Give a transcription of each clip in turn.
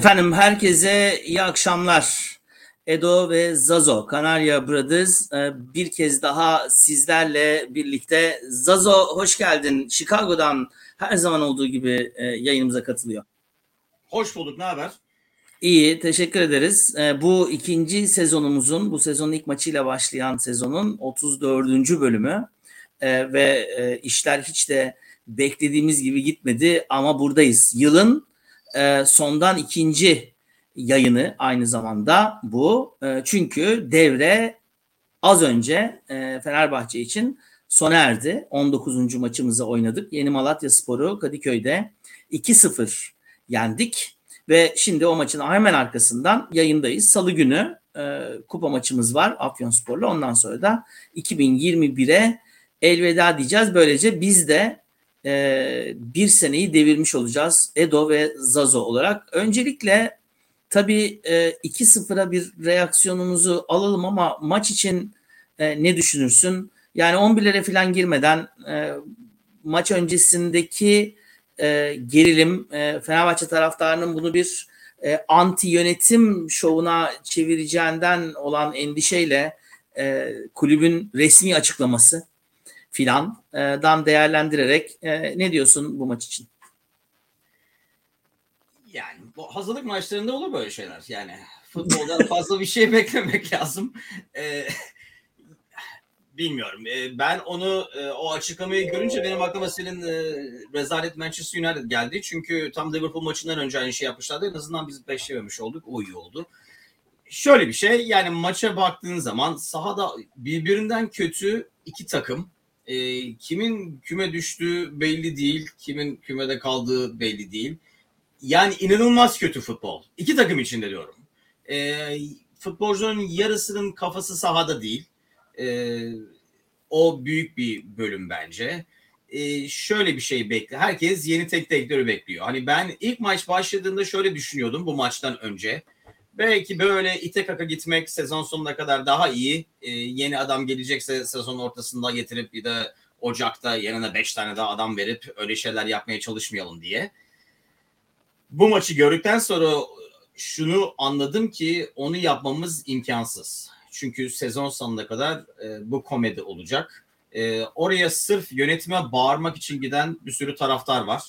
Efendim herkese iyi akşamlar. Edo ve Zazo, Kanarya Brothers e, bir kez daha sizlerle birlikte. Zazo hoş geldin. Chicago'dan her zaman olduğu gibi e, yayınımıza katılıyor. Hoş bulduk, ne haber? İyi, teşekkür ederiz. E, bu ikinci sezonumuzun, bu sezonun ilk maçıyla başlayan sezonun 34. bölümü ve işler hiç de beklediğimiz gibi gitmedi ama buradayız. Yılın sondan ikinci yayını aynı zamanda bu. E, çünkü devre az önce e, Fenerbahçe için sona erdi. 19. maçımızı oynadık. Yeni Malatya Sporu Kadıköy'de 2-0 yendik. Ve şimdi o maçın hemen arkasından yayındayız. Salı günü e, kupa maçımız var Afyonspor'la. Ondan sonra da 2021'e elveda diyeceğiz. Böylece biz de e, bir seneyi devirmiş olacağız Edo ve Zazo olarak. Öncelikle Tabii e, 2-0'a bir reaksiyonumuzu alalım ama maç için e, ne düşünürsün? Yani 11'lere falan girmeden e, maç öncesindeki e, gerilim e, Fenerbahçe taraftarının bunu bir e, anti yönetim şovuna çevireceğinden olan endişeyle e, kulübün resmi açıklaması filan e, dan değerlendirerek e, ne diyorsun bu maç için? yani bu hazırlık maçlarında olur böyle şeyler. Yani futboldan fazla bir şey beklemek lazım. Ee, bilmiyorum. Ee, ben onu e, o açıklamayı görünce benim aklıma senin e, rezalet Manchester United geldi. Çünkü tam Liverpool maçından önce aynı şey yapmışlardı. En azından biz beşlememiş olduk. O iyi oldu. Şöyle bir şey yani maça baktığın zaman sahada birbirinden kötü iki takım. E, kimin küme düştüğü belli değil. Kimin kümede kaldığı belli değil yani inanılmaz kötü futbol. İki takım içinde diyorum. E, futbolcuların yarısının kafası sahada değil. E, o büyük bir bölüm bence. E, şöyle bir şey bekle. Herkes yeni tek direktörü bekliyor. Hani ben ilk maç başladığında şöyle düşünüyordum bu maçtan önce. Belki böyle ite kaka gitmek sezon sonuna kadar daha iyi. E, yeni adam gelecekse sezon ortasında getirip bir de Ocak'ta yanına 5 tane daha adam verip öyle şeyler yapmaya çalışmayalım diye bu maçı gördükten sonra şunu anladım ki onu yapmamız imkansız. Çünkü sezon sonuna kadar e, bu komedi olacak. E, oraya sırf yönetime bağırmak için giden bir sürü taraftar var.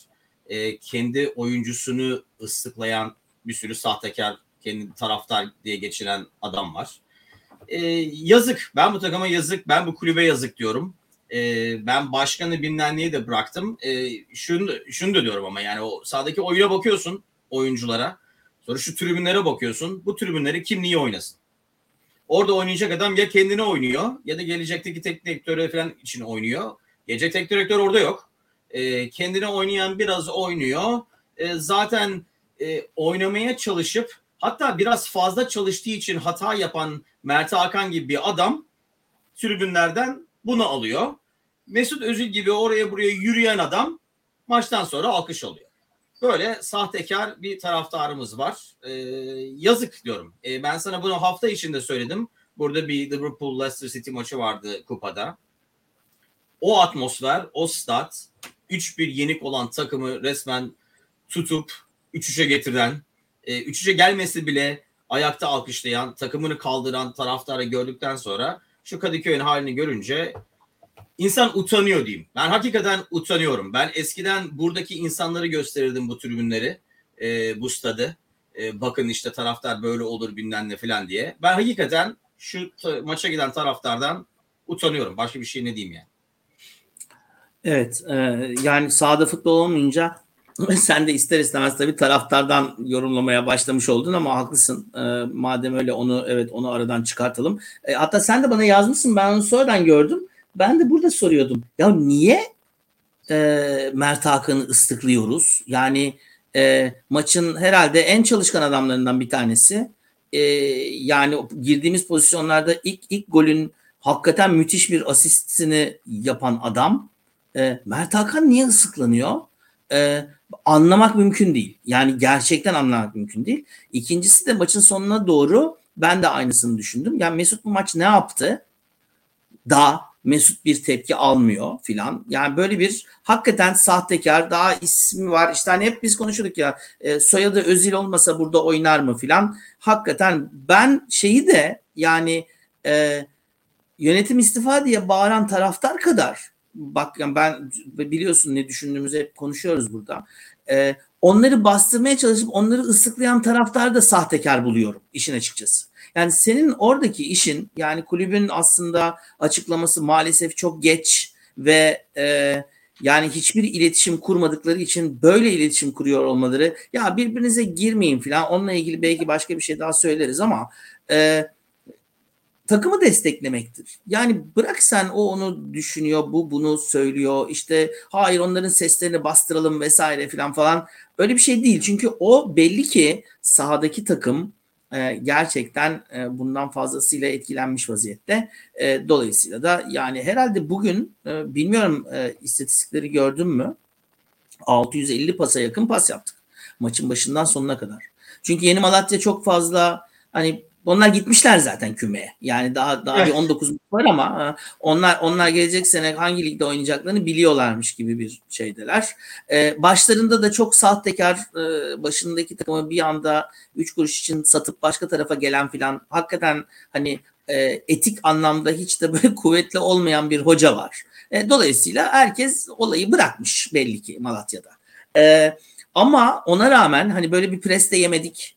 E, kendi oyuncusunu ıslıklayan bir sürü sahtekar, kendi taraftar diye geçiren adam var. E, yazık. Ben bu takıma yazık. Ben bu kulübe yazık diyorum. E, ben başkanı bilmem de bıraktım. E, şunu, şunu da diyorum ama yani o sahadaki oyuna bakıyorsun oyunculara. Sonra şu tribünlere bakıyorsun. Bu tribünleri kim niye oynasın? Orada oynayacak adam ya kendini oynuyor ya da gelecekteki teknik direktörü falan için oynuyor. Gelecek teknik direktör orada yok. E, kendine oynayan biraz oynuyor. E, zaten e, oynamaya çalışıp hatta biraz fazla çalıştığı için hata yapan Mert Hakan gibi bir adam tribünlerden bunu alıyor. Mesut Özil gibi oraya buraya yürüyen adam maçtan sonra alkış alıyor. Böyle sahtekar bir taraftarımız var. Ee, yazık diyorum. Ee, ben sana bunu hafta içinde söyledim. Burada bir Liverpool Leicester City maçı vardı kupada. O atmosfer, o stat 3-1 yenik olan takımı resmen tutup 3-3'e getiren, e, 3-3'e gelmesi bile ayakta alkışlayan, takımını kaldıran taraftarı gördükten sonra şu Kadıköy'ün halini görünce insan utanıyor diyeyim. Ben hakikaten utanıyorum. Ben eskiden buradaki insanları gösterirdim bu tribünleri, e, bu stadı. E, bakın işte taraftar böyle olur bilmem ne falan diye. Ben hakikaten şu maça giden taraftardan utanıyorum. Başka bir şey ne diyeyim yani. Evet e, yani sahada futbol olmayınca sen de ister istemez tabii taraftardan yorumlamaya başlamış oldun ama haklısın. E, madem öyle onu evet onu aradan çıkartalım. E, hatta sen de bana yazmışsın ben onu sonradan gördüm. Ben de burada soruyordum. Ya niye e, Mert Hakan'ı ıslıklıyoruz? Yani e, maçın herhalde en çalışkan adamlarından bir tanesi. E, yani girdiğimiz pozisyonlarda ilk ilk golün hakikaten müthiş bir asistini yapan adam. E, Mert Hakan niye ıslıklanıyor? E, anlamak mümkün değil. Yani gerçekten anlamak mümkün değil. İkincisi de maçın sonuna doğru ben de aynısını düşündüm. Yani Mesut bu maç ne yaptı? Da Mesut bir tepki almıyor filan. Yani böyle bir hakikaten sahtekar daha ismi var. İşte hani hep biz konuşuyorduk ya e, soyadı Özil olmasa burada oynar mı filan. Hakikaten ben şeyi de yani e, yönetim istifa diye bağıran taraftar kadar bak ben biliyorsun ne düşündüğümüzü hep konuşuyoruz burada. E, onları bastırmaya çalışıp onları ıslıklayan taraftar da sahtekar buluyorum işin açıkçası. Yani senin oradaki işin yani kulübün aslında açıklaması maalesef çok geç ve e, yani hiçbir iletişim kurmadıkları için böyle iletişim kuruyor olmaları ya birbirinize girmeyin falan onunla ilgili belki başka bir şey daha söyleriz ama e, takımı desteklemektir. Yani bırak sen o onu düşünüyor, bu bunu söylüyor. İşte hayır onların seslerini bastıralım vesaire falan falan. Öyle bir şey değil. Çünkü o belli ki sahadaki takım e, gerçekten e, bundan fazlasıyla etkilenmiş vaziyette. E, dolayısıyla da yani herhalde bugün e, bilmiyorum e, istatistikleri gördün mü? 650 pasa yakın pas yaptık. Maçın başından sonuna kadar. Çünkü Yeni Malatya çok fazla hani onlar gitmişler zaten kümeye. Yani daha daha evet. bir 19 var ama onlar onlar gelecek sene hangi ligde oynayacaklarını biliyorlarmış gibi bir şeydeler. Ee, başlarında da çok sahtekar e, başındaki takımı bir anda 3 kuruş için satıp başka tarafa gelen filan hakikaten hani e, etik anlamda hiç de böyle kuvvetli olmayan bir hoca var. E, dolayısıyla herkes olayı bırakmış belli ki Malatya'da. E, ama ona rağmen hani böyle bir preste yemedik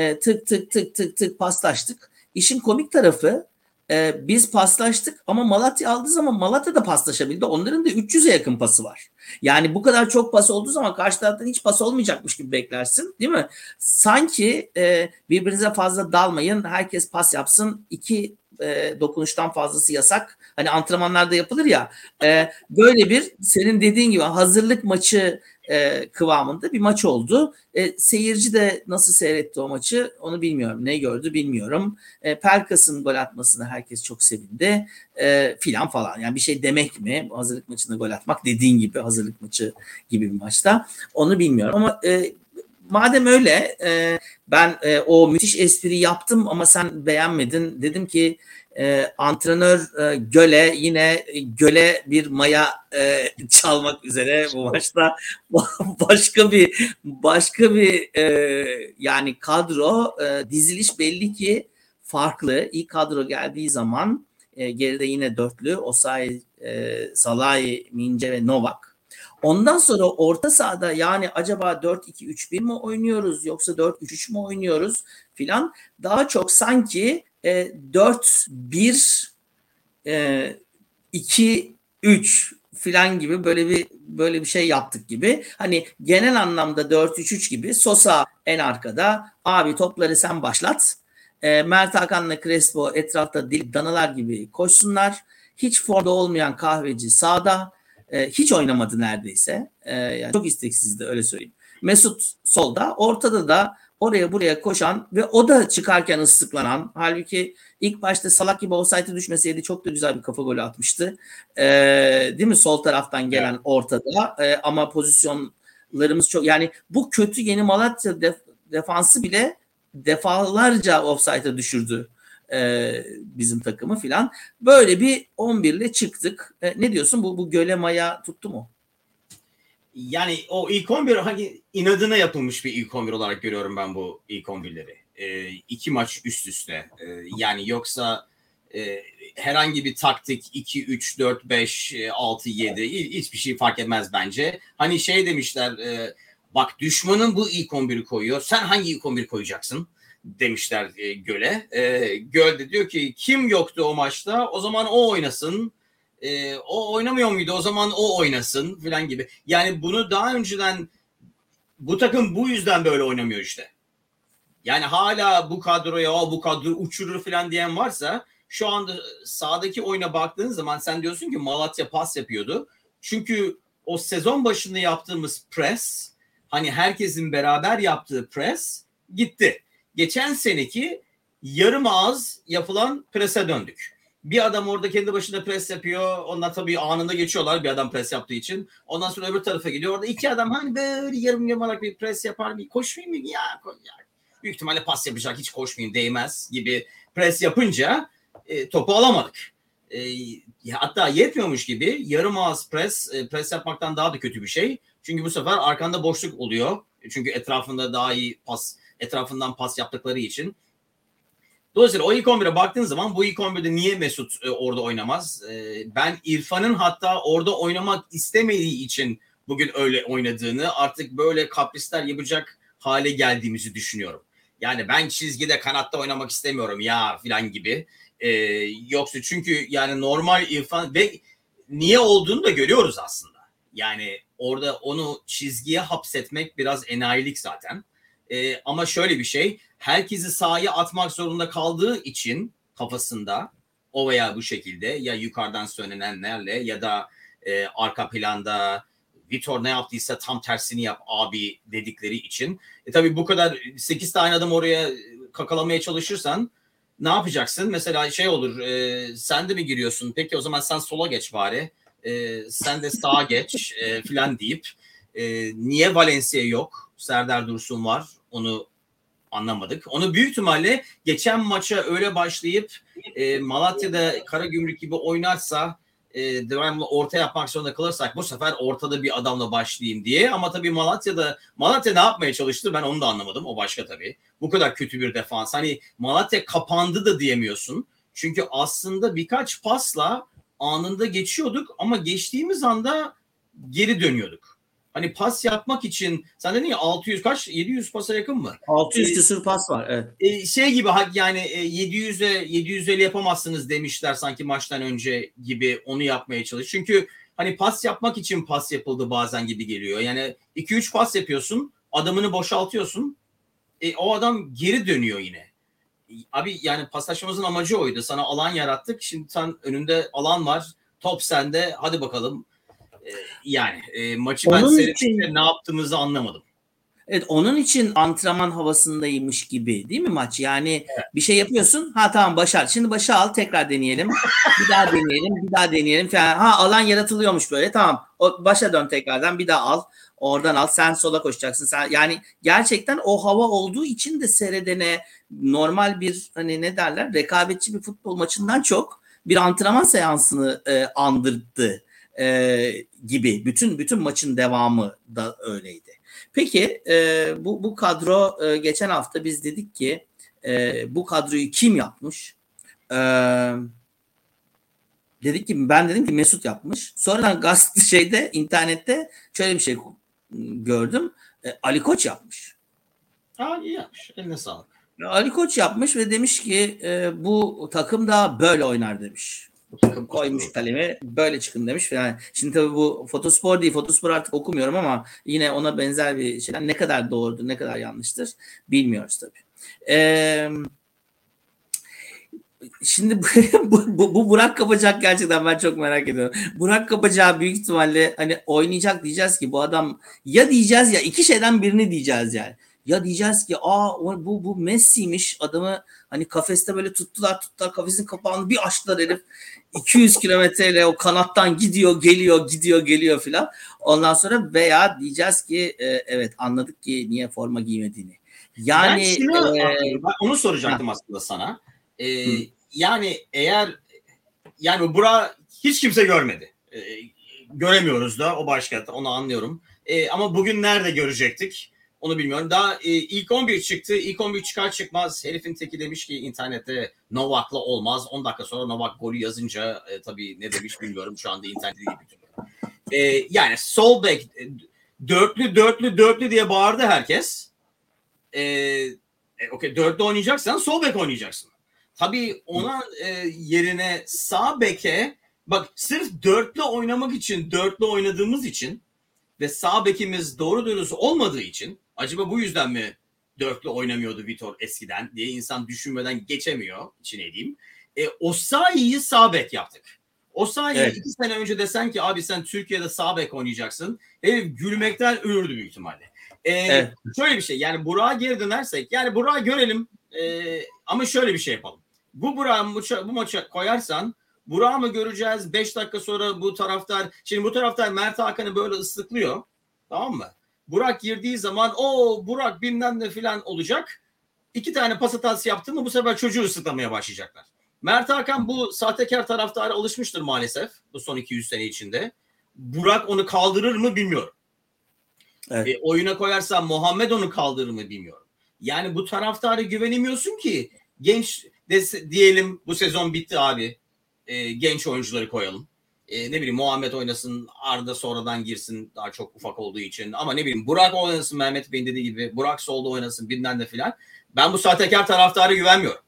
e, tık tık tık tık tık paslaştık. İşin komik tarafı e, biz paslaştık ama Malatya aldığı zaman Malatya da paslaşabildi. Onların da 300'e yakın pası var. Yani bu kadar çok pas olduğu zaman karşı taraftan hiç pas olmayacakmış gibi beklersin değil mi? Sanki e, birbirinize fazla dalmayın. Herkes pas yapsın. İki e, dokunuştan fazlası yasak. Hani antrenmanlarda yapılır ya. E, böyle bir senin dediğin gibi hazırlık maçı e, kıvamında bir maç oldu. E, seyirci de nasıl seyretti o maçı onu bilmiyorum. Ne gördü bilmiyorum. E, Pelkas'ın gol atmasına herkes çok sevindi. E, filan falan. Yani bir şey demek mi? Hazırlık maçında gol atmak dediğin gibi hazırlık maçı gibi bir maçta. Onu bilmiyorum ama e, madem öyle e, ben e, o müthiş espri yaptım ama sen beğenmedin. Dedim ki e, antrenör e, Göle yine Göle bir maya e, çalmak üzere bu maçta başka bir başka bir e, yani kadro e, diziliş belli ki farklı. İlk kadro geldiği zaman e, geride yine dörtlü Osay, e, Salay, Mince ve Novak. Ondan sonra orta sahada yani acaba 4-2-3-1 mi oynuyoruz yoksa 4-3-3 mü oynuyoruz filan daha çok sanki e, 4 1 e, 2 3 filan gibi böyle bir böyle bir şey yaptık gibi. Hani genel anlamda 4-3-3 gibi Sosa en arkada. Abi topları sen başlat. E, Mert Hakan'la Crespo etrafta dil danalar gibi koşsunlar. Hiç formda olmayan kahveci sağda. E, hiç oynamadı neredeyse. E, yani çok isteksizdi öyle söyleyeyim. Mesut solda. Ortada da oraya buraya koşan ve o da çıkarken ıslıklanan halbuki ilk başta salak gibi offside'e düşmeseydi çok da güzel bir kafa golü atmıştı. Ee, değil mi? Sol taraftan gelen ortada ee, ama pozisyonlarımız çok yani bu kötü yeni Malatya def, defansı bile defalarca offside'a düşürdü e, bizim takımı filan. Böyle bir 11 ile çıktık. E, ne diyorsun bu bu göle maya tuttu mu? Yani o ilk 11 hani inadına yapılmış bir ilk 11 olarak görüyorum ben bu ilk 11'leri. E, iki maç üst üste. E, yani yoksa e, herhangi bir taktik 2 3 4 5 6 7 hiçbir şey fark etmez bence. Hani şey demişler e, bak düşmanın bu ilk 11'i koyuyor. Sen hangi ilk 11 koyacaksın? demişler e, Göl'e. E, Göl de diyor ki kim yoktu o maçta? O zaman o oynasın e, o oynamıyor muydu o zaman o oynasın falan gibi. Yani bunu daha önceden bu takım bu yüzden böyle oynamıyor işte. Yani hala bu kadroya o bu kadro uçurur falan diyen varsa şu anda sağdaki oyuna baktığın zaman sen diyorsun ki Malatya pas yapıyordu. Çünkü o sezon başında yaptığımız press hani herkesin beraber yaptığı press gitti. Geçen seneki yarım ağız yapılan prese döndük. Bir adam orada kendi başına pres yapıyor. Onlar tabii anında geçiyorlar bir adam pres yaptığı için. Ondan sonra öbür tarafa gidiyor. Orada iki adam hani böyle yarım yamalak bir pres yapar. Bir koşmayayım mı? Ya, ya. Büyük ihtimalle pas yapacak. Hiç koşmayayım değmez gibi pres yapınca e, topu alamadık. e, hatta yetmiyormuş gibi yarım ağız pres, e, pres yapmaktan daha da kötü bir şey. Çünkü bu sefer arkanda boşluk oluyor. Çünkü etrafında daha iyi pas, etrafından pas yaptıkları için. Dolayısıyla o ilk 11'e baktığın zaman bu ilk 11'de niye Mesut e, orada oynamaz? E, ben İrfan'ın hatta orada oynamak istemediği için bugün öyle oynadığını artık böyle kaprisler yapacak hale geldiğimizi düşünüyorum. Yani ben çizgide kanatta oynamak istemiyorum ya filan gibi. E, yoksa çünkü yani normal İrfan ve niye olduğunu da görüyoruz aslında. Yani orada onu çizgiye hapsetmek biraz enayilik zaten. E, ama şöyle bir şey herkesi sahaya atmak zorunda kaldığı için kafasında o veya bu şekilde ya yukarıdan söylenenlerle ya da e, arka planda Vitor ne yaptıysa tam tersini yap abi dedikleri için. E tabii bu kadar 8 tane adam oraya kakalamaya çalışırsan ne yapacaksın? Mesela şey olur e, sen de mi giriyorsun? Peki o zaman sen sola geç bari. E, sen de sağa geç e, filan deyip e, niye Valencia yok? Serdar Dursun var. Onu anlamadık. Onu büyük ihtimalle geçen maça öyle başlayıp e, Malatya'da Karagümrük gibi oynarsa e, devamlı orta yapmak zorunda kalırsak bu sefer ortada bir adamla başlayayım diye. Ama tabii Malatya'da Malatya ne yapmaya çalıştı ben onu da anlamadım. O başka tabii. Bu kadar kötü bir defans. Hani Malatya kapandı da diyemiyorsun. Çünkü aslında birkaç pasla anında geçiyorduk ama geçtiğimiz anda geri dönüyorduk. Hani pas yapmak için sen dedin ya 600 kaç 700 pasa yakın mı? 600 küsur pas var evet. E, şey gibi yani 700'e 750 yapamazsınız demişler sanki maçtan önce gibi onu yapmaya çalış. Çünkü hani pas yapmak için pas yapıldı bazen gibi geliyor. Yani 2-3 pas yapıyorsun, adamını boşaltıyorsun. E, o adam geri dönüyor yine. Abi yani paslaşmamızın amacı oydu. Sana alan yarattık. Şimdi sen önünde alan var. Top sende. Hadi bakalım yani e, maçı ben seyrettikçe ne yaptığımızı anlamadım. Evet onun için antrenman havasındaymış gibi değil mi maç? Yani evet. bir şey yapıyorsun. Ha tamam başar. Şimdi başa al tekrar deneyelim. bir daha deneyelim. Bir daha deneyelim falan. Ha alan yaratılıyormuş böyle. Tamam. O başa dön tekrardan. Bir daha al. Oradan al. Sen sola koşacaksın. Sen yani gerçekten o hava olduğu için de seyredene normal bir hani ne derler rekabetçi bir futbol maçından çok bir antrenman seansını e, andırdı e, gibi bütün bütün maçın devamı da öyleydi. Peki e, bu bu kadro e, geçen hafta biz dedik ki e, bu kadroyu kim yapmış? E, dedik ki ben dedim ki Mesut yapmış. Sonradan gazete şeyde internette şöyle bir şey gördüm. E, Ali Koç yapmış. Aa iyi yapmış. Eline sağlık. Ali Koç yapmış ve demiş ki e, bu takım da böyle oynar demiş. Koymuş kalemi böyle çıkın demiş Yani şimdi tabii bu fotospor değil. Fotospor artık okumuyorum ama yine ona benzer bir şeyler. Ne kadar doğrudur, ne kadar yanlıştır bilmiyoruz tabii. Ee, şimdi bu, bu, bu Burak Kapacak gerçekten ben çok merak ediyorum. Burak Kapacak büyük ihtimalle hani oynayacak diyeceğiz ki bu adam ya diyeceğiz ya iki şeyden birini diyeceğiz yani. Ya diyeceğiz ki aa bu bu Messi'ymiş adamı hani kafeste böyle tuttular tuttular kafesin kapağını bir açtılar herif 200 kilometreyle o kanattan gidiyor geliyor gidiyor geliyor filan. Ondan sonra veya diyeceğiz ki e, evet anladık ki niye forma giymediğini. Yani ben şunu, e, ben onu soracaktım ha. aslında sana. E, yani eğer yani bura hiç kimse görmedi. E, göremiyoruz da o başka onu anlıyorum. E, ama bugün nerede görecektik? Onu bilmiyorum. Daha e, ilk 11 çıktı. İlk 11 çıkar çıkmaz herifin teki demiş ki internette Novak'la olmaz. 10 dakika sonra Novak golü yazınca e, tabii ne demiş bilmiyorum. Şu anda internette bir türlü. E, yani sol back e, dörtlü dörtlü dörtlü diye bağırdı herkes. E, e, Okey dörtlü oynayacaksan sol back oynayacaksın. Tabii ona e, yerine sağ beke bak sırf dörtlü oynamak için dörtlü oynadığımız için ve sağ bekimiz doğru dürüst olmadığı için acaba bu yüzden mi dörtlü oynamıyordu Vitor eskiden diye insan düşünmeden geçemiyor içine edeyim. E, Osayi'yi sağ bek yaptık. Osayi'yi evet. iki sene önce desen ki abi sen Türkiye'de sağ bek oynayacaksın. Herif gülmekten ölürdü büyük ihtimalle. E, evet. Şöyle bir şey yani Burak'a geri dönersek yani Burak'ı görelim e, ama şöyle bir şey yapalım. Bu Burak'ı bu maça koyarsan Burak'ı mı göreceğiz? 5 dakika sonra bu taraftar şimdi bu taraftar Mert Hakan'ı böyle ıslıklıyor. Tamam mı? Burak girdiği zaman o Burak bilmem ne filan olacak. İki tane pas hatası yaptı mı bu sefer çocuğu ıslıklamaya başlayacaklar. Mert Hakan bu sahtekar taraftara alışmıştır maalesef bu son 200 sene içinde. Burak onu kaldırır mı bilmiyorum. Evet. E, oyuna koyarsa Muhammed onu kaldırır mı bilmiyorum. Yani bu taraftara güvenemiyorsun ki genç de, diyelim bu sezon bitti abi. E, genç oyuncuları koyalım. E, ne bileyim Muhammed oynasın, Arda sonradan girsin daha çok ufak olduğu için. Ama ne bileyim Burak oynasın Mehmet Bey'in dediği gibi. Burak solda oynasın bilmem de filan. Ben bu sahtekar taraftarı güvenmiyorum.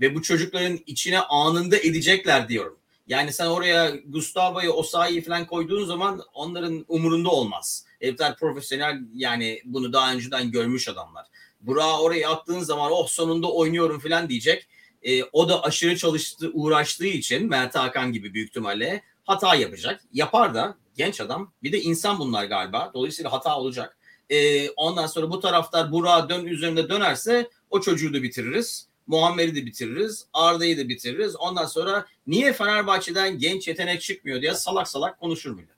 Ve bu çocukların içine anında edecekler diyorum. Yani sen oraya Gustavo'yu, Osayi'yi falan koyduğun zaman onların umurunda olmaz. Herifler profesyonel yani bunu daha önceden görmüş adamlar. Burak'ı oraya attığın zaman oh sonunda oynuyorum falan diyecek. E, o da aşırı çalıştı, uğraştığı için Mert Hakan gibi büyük ihtimalle hata yapacak. Yapar da genç adam. Bir de insan bunlar galiba. Dolayısıyla hata olacak. E, ondan sonra bu taraftar Burak'a dön üzerinde dönerse o çocuğu da bitiririz. Muammer'i de bitiririz. Arda'yı da bitiririz. Ondan sonra niye Fenerbahçe'den genç yetenek çıkmıyor diye salak salak konuşur millet.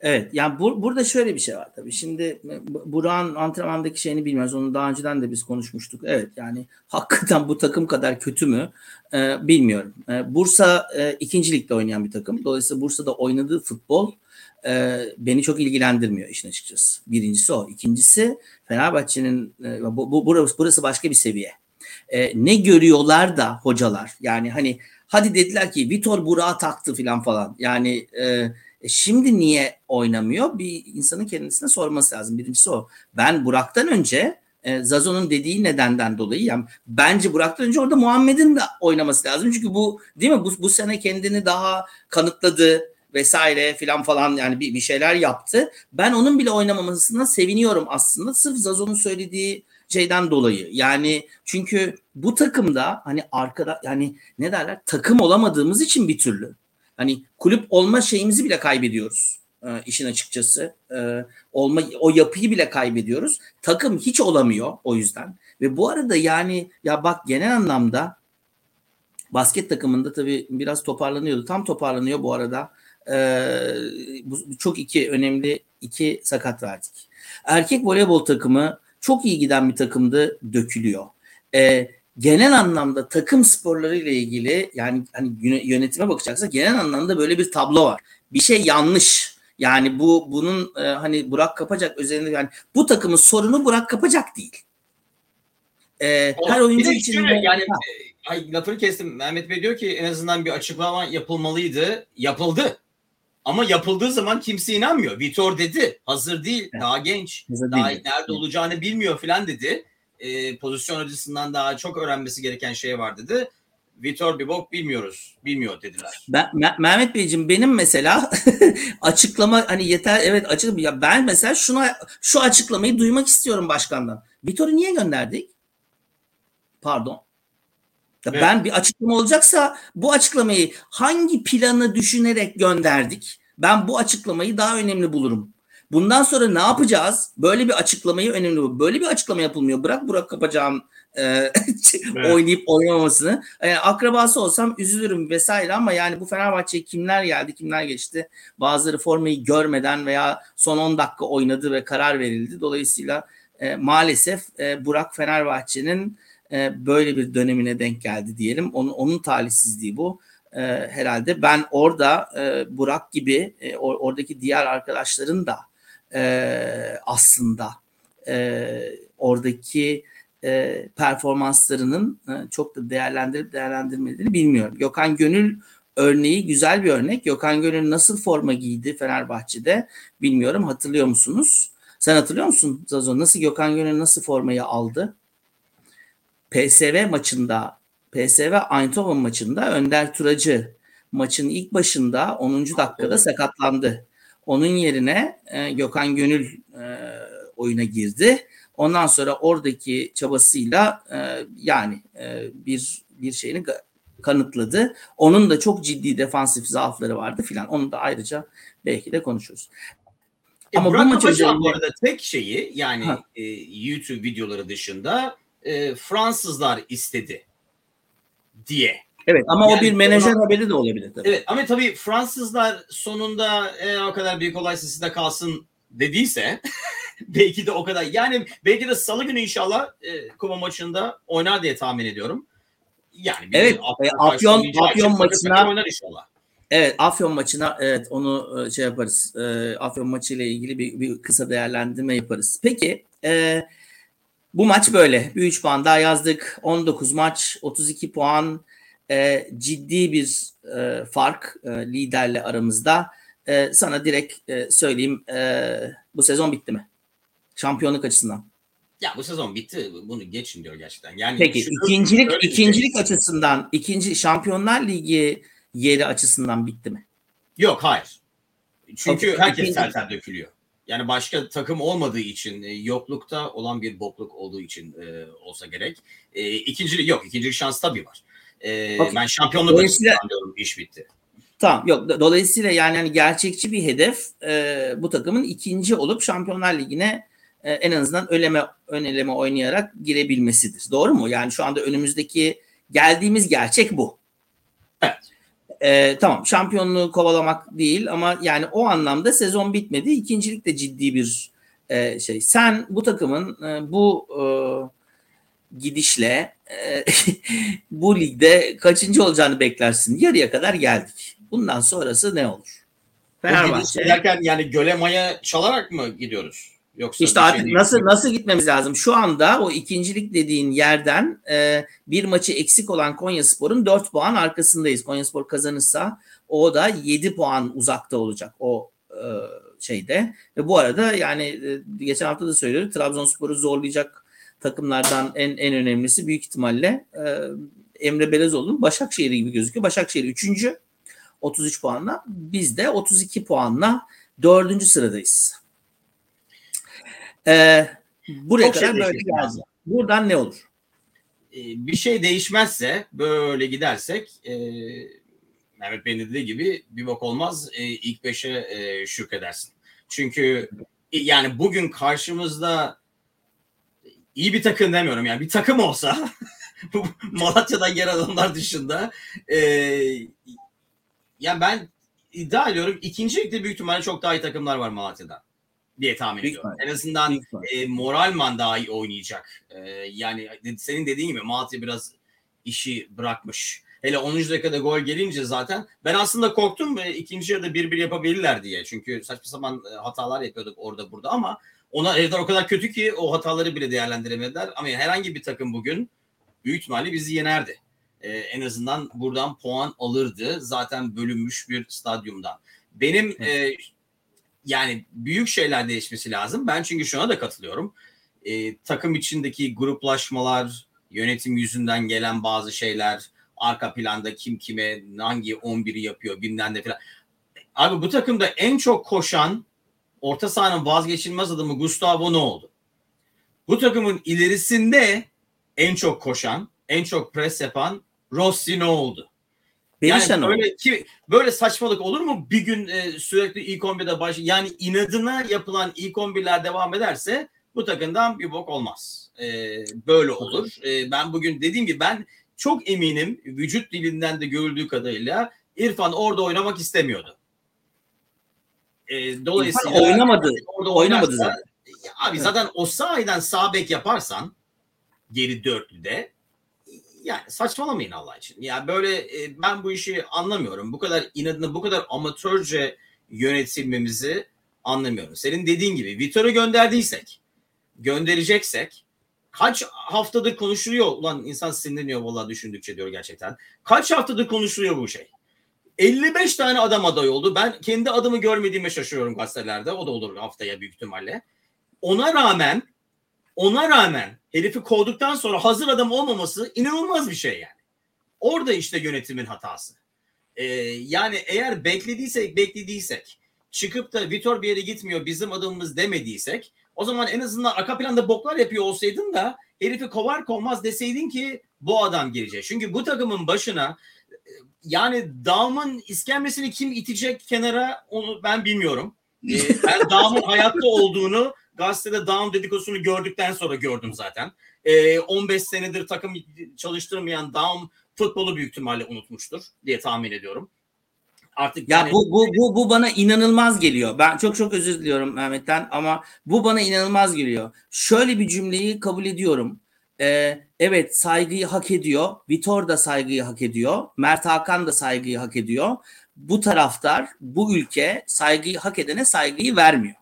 Evet yani bu, burada şöyle bir şey var tabii. Şimdi e, Burak'ın antrenmandaki şeyini bilmiyoruz. Onu daha önceden de biz konuşmuştuk. Evet yani hakikaten bu takım kadar kötü mü ee, bilmiyorum. Ee, Bursa e, ikinci ligde oynayan bir takım. Dolayısıyla Bursa'da oynadığı futbol e, beni çok ilgilendirmiyor işin açıkçası. Birincisi o. İkincisi Fenerbahçe'nin e, bu, bu, burası, burası başka bir seviye. E, ne görüyorlar da hocalar yani hani hadi dediler ki Vitor Burak'a taktı falan falan. Yani e, e, şimdi niye oynamıyor? Bir insanın kendisine sorması lazım. Birincisi o. Ben Burak'tan önce e, Zazo'nun dediği nedenden dolayı yani bence Burak'tan önce orada Muhammed'in de oynaması lazım. Çünkü bu değil mi? Bu, bu sene kendini daha kanıtladı vesaire filan falan yani bir, bir şeyler yaptı. Ben onun bile oynamamasına seviniyorum aslında. Sırf Zazo'nun söylediği şeyden dolayı. Yani çünkü bu takımda hani arkada yani ne derler takım olamadığımız için bir türlü Hani kulüp olma şeyimizi bile kaybediyoruz e, işin açıkçası. E, olma o yapıyı bile kaybediyoruz. Takım hiç olamıyor o yüzden. Ve bu arada yani ya bak genel anlamda basket takımında tabii biraz toparlanıyordu. Tam toparlanıyor bu arada. Ee, bu, çok iki önemli iki sakat verdik. Erkek voleybol takımı çok iyi giden bir takımdı dökülüyor. Ee, genel anlamda takım sporları ile ilgili yani hani yönetime bakacaksak genel anlamda böyle bir tablo var. Bir şey yanlış. Yani bu bunun e, hani Burak Kapacak üzerinde yani bu takımın sorunu Burak Kapacak değil. E, o, her oyuncu için şöyle, yani. E, ay, lafını kestim. Mehmet Bey diyor ki en azından bir açıklama yapılmalıydı. Yapıldı. Ama yapıldığı zaman kimse inanmıyor. Vitor dedi. Hazır değil. Evet. Daha genç. Hazır daha değil. nerede olacağını bilmiyor falan dedi e, pozisyon açısından daha çok öğrenmesi gereken şey var dedi. Vitor Bibok bilmiyoruz. Bilmiyor dediler. Ben, Mehmet Beyciğim benim mesela açıklama hani yeter evet açık ya ben mesela şuna şu açıklamayı duymak istiyorum başkandan. Vitor'u niye gönderdik? Pardon. Ya evet. Ben bir açıklama olacaksa bu açıklamayı hangi planı düşünerek gönderdik? Ben bu açıklamayı daha önemli bulurum. Bundan sonra ne yapacağız? Böyle bir açıklamayı önemli bu. Böyle bir açıklama yapılmıyor. Bırak Burak kapacağım e, evet. oynayıp oynamamasını. Yani akrabası olsam üzülürüm vesaire ama yani bu Fenerbahçe'ye kimler geldi kimler geçti. Bazıları formayı görmeden veya son 10 dakika oynadı ve karar verildi. Dolayısıyla e, maalesef e, Burak Fenerbahçe'nin e, böyle bir dönemine denk geldi diyelim. Onun, onun talihsizliği bu. E, herhalde ben orada e, Burak gibi e, oradaki diğer arkadaşların da e, aslında e, oradaki e, performanslarının e, çok da değerlendirip değerlendirmediğini bilmiyorum. Gökhan Gönül örneği güzel bir örnek. Gökhan Gönül nasıl forma giydi Fenerbahçe'de bilmiyorum. Hatırlıyor musunuz? Sen hatırlıyor musun Zazo? Nasıl Gökhan Gönül nasıl formayı aldı? PSV maçında PSV Eindhoven maçında Önder Turacı maçın ilk başında 10. dakikada sakatlandı. Onun yerine e, Gökhan Gönül e, oyuna girdi. Ondan sonra oradaki çabasıyla e, yani e, bir bir şeyini kanıtladı. Onun da çok ciddi defansif zaafları vardı filan. Onu da ayrıca belki de konuşuruz. E, Ama Burak bu maç özelinde... bu arada tek şeyi yani e, YouTube videoları dışında e, Fransızlar istedi diye Evet ama yani o bir menajer ona, haberi de olabilir tabii. Evet ama tabii Fransızlar sonunda e, o kadar büyük olay sizde kalsın dediyse belki de o kadar yani belki de salı günü inşallah e, Kuba maçında oynar diye tahmin ediyorum. Yani evet, Afyon, Afyon maçına oynar inşallah. Evet Afyon maçına evet onu şey yaparız. E, Afyon maçı ile ilgili bir, bir kısa değerlendirme yaparız. Peki e, bu maç böyle. Bir 3 puan daha yazdık. 19 maç 32 puan e, ciddi bir e, fark e, liderle aramızda. E, sana direkt e, söyleyeyim e, bu sezon bitti mi? Şampiyonluk açısından. Ya bu sezon bitti. Bunu geçin diyor gerçekten. Yani Peki ikincilik ikincilik şey. açısından ikinci Şampiyonlar Ligi yeri açısından bitti mi? Yok hayır. Çünkü okay, herkes ikinci... tel dökülüyor. Yani başka takım olmadığı için e, yoklukta olan bir bokluk olduğu için e, olsa gerek. E, ikincilik yok. İkincilik şans tabii var. E. Ben şampiyonluk diyorum iş bitti. Tamam yok dolayısıyla yani hani gerçekçi bir hedef e, bu takımın ikinci olup Şampiyonlar Ligi'ne e, en azından öleme ön eleme oynayarak girebilmesidir. Doğru mu? Yani şu anda önümüzdeki geldiğimiz gerçek bu. Evet. E, tamam şampiyonluğu kovalamak değil ama yani o anlamda sezon bitmedi. İkincilik de ciddi bir e, şey. Sen bu takımın e, bu e, gidişle e, bu ligde kaçıncı olacağını beklersin. Yarıya kadar geldik. Bundan sonrası ne olur? Fenerbahçe. Derken yani göle maya çalarak mı gidiyoruz? Yoksa işte artık şey nasıl nasıl gitmemiz lazım? Şu anda o ikincilik dediğin yerden e, bir maçı eksik olan Konyaspor'un 4 puan arkasındayız. Konyaspor kazanırsa o da 7 puan uzakta olacak o e, şeyde. Ve bu arada yani e, geçen hafta da söylüyorum Trabzonspor'u zorlayacak takımlardan en en önemlisi büyük ihtimalle e, Emre Belezoğlu'nun Başakşehir gibi gözüküyor. Başakşehir 3. 33 puanla. Biz de 32 puanla 4. sıradayız. Ee, buraya Çok kadar şey böyle geldi. Buradan ne olur? Ee, bir şey değişmezse böyle gidersek e, Mehmet Bey'in dediği gibi bir bak olmaz e, ilk beşe e, şükredersin. Çünkü e, yani bugün karşımızda iyi bir takım demiyorum yani bir takım olsa Malatya'dan gelen adamlar dışında e, yani ben iddia ediyorum ikinci ligde büyük ihtimalle çok daha iyi takımlar var Malatya'da diye tahmin Büyük ediyorum. En azından e, moralman daha iyi oynayacak. E, yani senin dediğin gibi Malatya biraz işi bırakmış. Hele 10. dakikada gol gelince zaten ben aslında korktum e, ikinci yarıda bir bir yapabilirler diye. Çünkü saçma sapan hatalar yapıyorduk orada burada ama ona herifler o kadar kötü ki o hataları bile değerlendiremediler. Ama herhangi bir takım bugün büyük ihtimalle bizi yenerdi. Ee, en azından buradan puan alırdı. Zaten bölünmüş bir stadyumdan. Benim e, yani büyük şeyler değişmesi lazım. Ben çünkü şuna da katılıyorum. E, takım içindeki gruplaşmalar, yönetim yüzünden gelen bazı şeyler, arka planda kim kime hangi 11'i yapıyor bilmem ne falan. Abi bu takımda en çok koşan orta sahanın vazgeçilmez adamı Gustavo ne oldu? Bu takımın ilerisinde en çok koşan, en çok pres yapan Rossi ne oldu? Yani böyle ki böyle saçmalık olur mu? Bir gün e, sürekli ilk 11'de baş yani inadına yapılan ilk 11'ler devam ederse bu takımdan bir bok olmaz. E, böyle olur. E, ben bugün dediğim gibi ben çok eminim vücut dilinden de görüldüğü kadarıyla İrfan orada oynamak istemiyordu. E, dolayısıyla İrfan oynamadı. Orada oynamadı zaten. Abi evet. zaten o sahiden sağ bek yaparsan geri dörtlüde yani saçmalamayın Allah için. Ya böyle e, ben bu işi anlamıyorum. Bu kadar inadına bu kadar amatörce yönetilmemizi anlamıyorum. Senin dediğin gibi Vitor'u gönderdiysek, göndereceksek kaç haftadır konuşuluyor? Ulan insan sinirleniyor vallahi düşündükçe diyor gerçekten. Kaç haftadır konuşuluyor bu şey? 55 tane adam aday oldu. Ben kendi adımı görmediğime şaşırıyorum gazetelerde. O da olur haftaya büyük ihtimalle. Ona rağmen ona rağmen herifi kovduktan sonra hazır adam olmaması inanılmaz bir şey yani. Orada işte yönetimin hatası. Ee, yani eğer beklediysek beklediysek çıkıp da Vitor bir yere gitmiyor bizim adımımız demediysek o zaman en azından arka planda boklar yapıyor olsaydın da herifi kovar kovmaz deseydin ki bu adam girecek. Çünkü bu takımın başına yani damın iskemlesini kim itecek kenara onu ben bilmiyorum. Ee, ben damın hayatta olduğunu gazetede Daum dedikodusunu gördükten sonra gördüm zaten. E, 15 senedir takım çalıştırmayan Daum futbolu büyük ihtimalle unutmuştur diye tahmin ediyorum. Artık ya yani... bu, bu bu bu bana inanılmaz geliyor. Ben çok çok özür diliyorum Mehmet'ten ama bu bana inanılmaz geliyor. Şöyle bir cümleyi kabul ediyorum. e, evet saygıyı hak ediyor. Vitor da saygıyı hak ediyor. Mert Hakan da saygıyı hak ediyor. Bu taraftar, bu ülke saygıyı hak edene saygıyı vermiyor.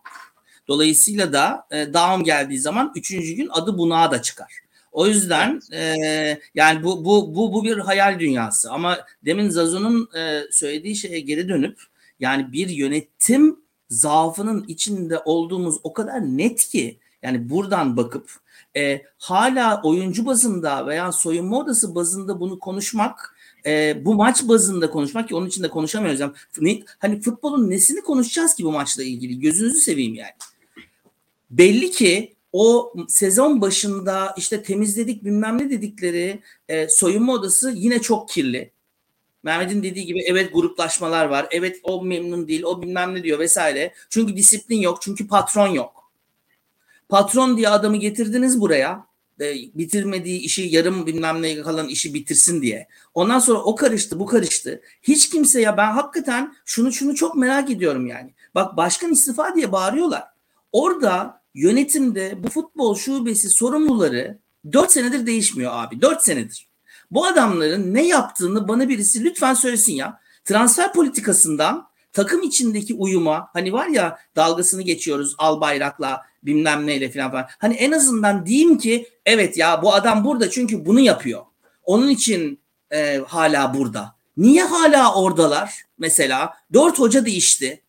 Dolayısıyla da e, Daum geldiği zaman üçüncü gün adı bunağa da çıkar. O yüzden e, yani bu bu bu bu bir hayal dünyası. Ama demin Zazu'nun e, söylediği şeye geri dönüp yani bir yönetim zaafının içinde olduğumuz o kadar net ki yani buradan bakıp e, hala oyuncu bazında veya soyunma odası bazında bunu konuşmak e, bu maç bazında konuşmak ki onun için de konuşamıyoruz. Yani, ne, hani futbolun nesini konuşacağız ki bu maçla ilgili gözünüzü seveyim yani. Belli ki o sezon başında işte temizledik bilmem ne dedikleri e, soyunma odası yine çok kirli. Mehmet'in dediği gibi evet gruplaşmalar var. Evet o memnun değil, o bilmem ne diyor vesaire. Çünkü disiplin yok, çünkü patron yok. Patron diye adamı getirdiniz buraya. E, bitirmediği işi yarım bilmem ne kalan işi bitirsin diye. Ondan sonra o karıştı, bu karıştı. Hiç kimse ya ben hakikaten şunu şunu çok merak ediyorum yani. Bak başkan istifa diye bağırıyorlar. Orada yönetimde bu futbol şubesi sorumluları 4 senedir değişmiyor abi. 4 senedir. Bu adamların ne yaptığını bana birisi lütfen söylesin ya. Transfer politikasından takım içindeki uyuma hani var ya dalgasını geçiyoruz al bayrakla bilmem neyle falan falan. Hani en azından diyeyim ki evet ya bu adam burada çünkü bunu yapıyor. Onun için e, hala burada. Niye hala oradalar? Mesela dört hoca değişti.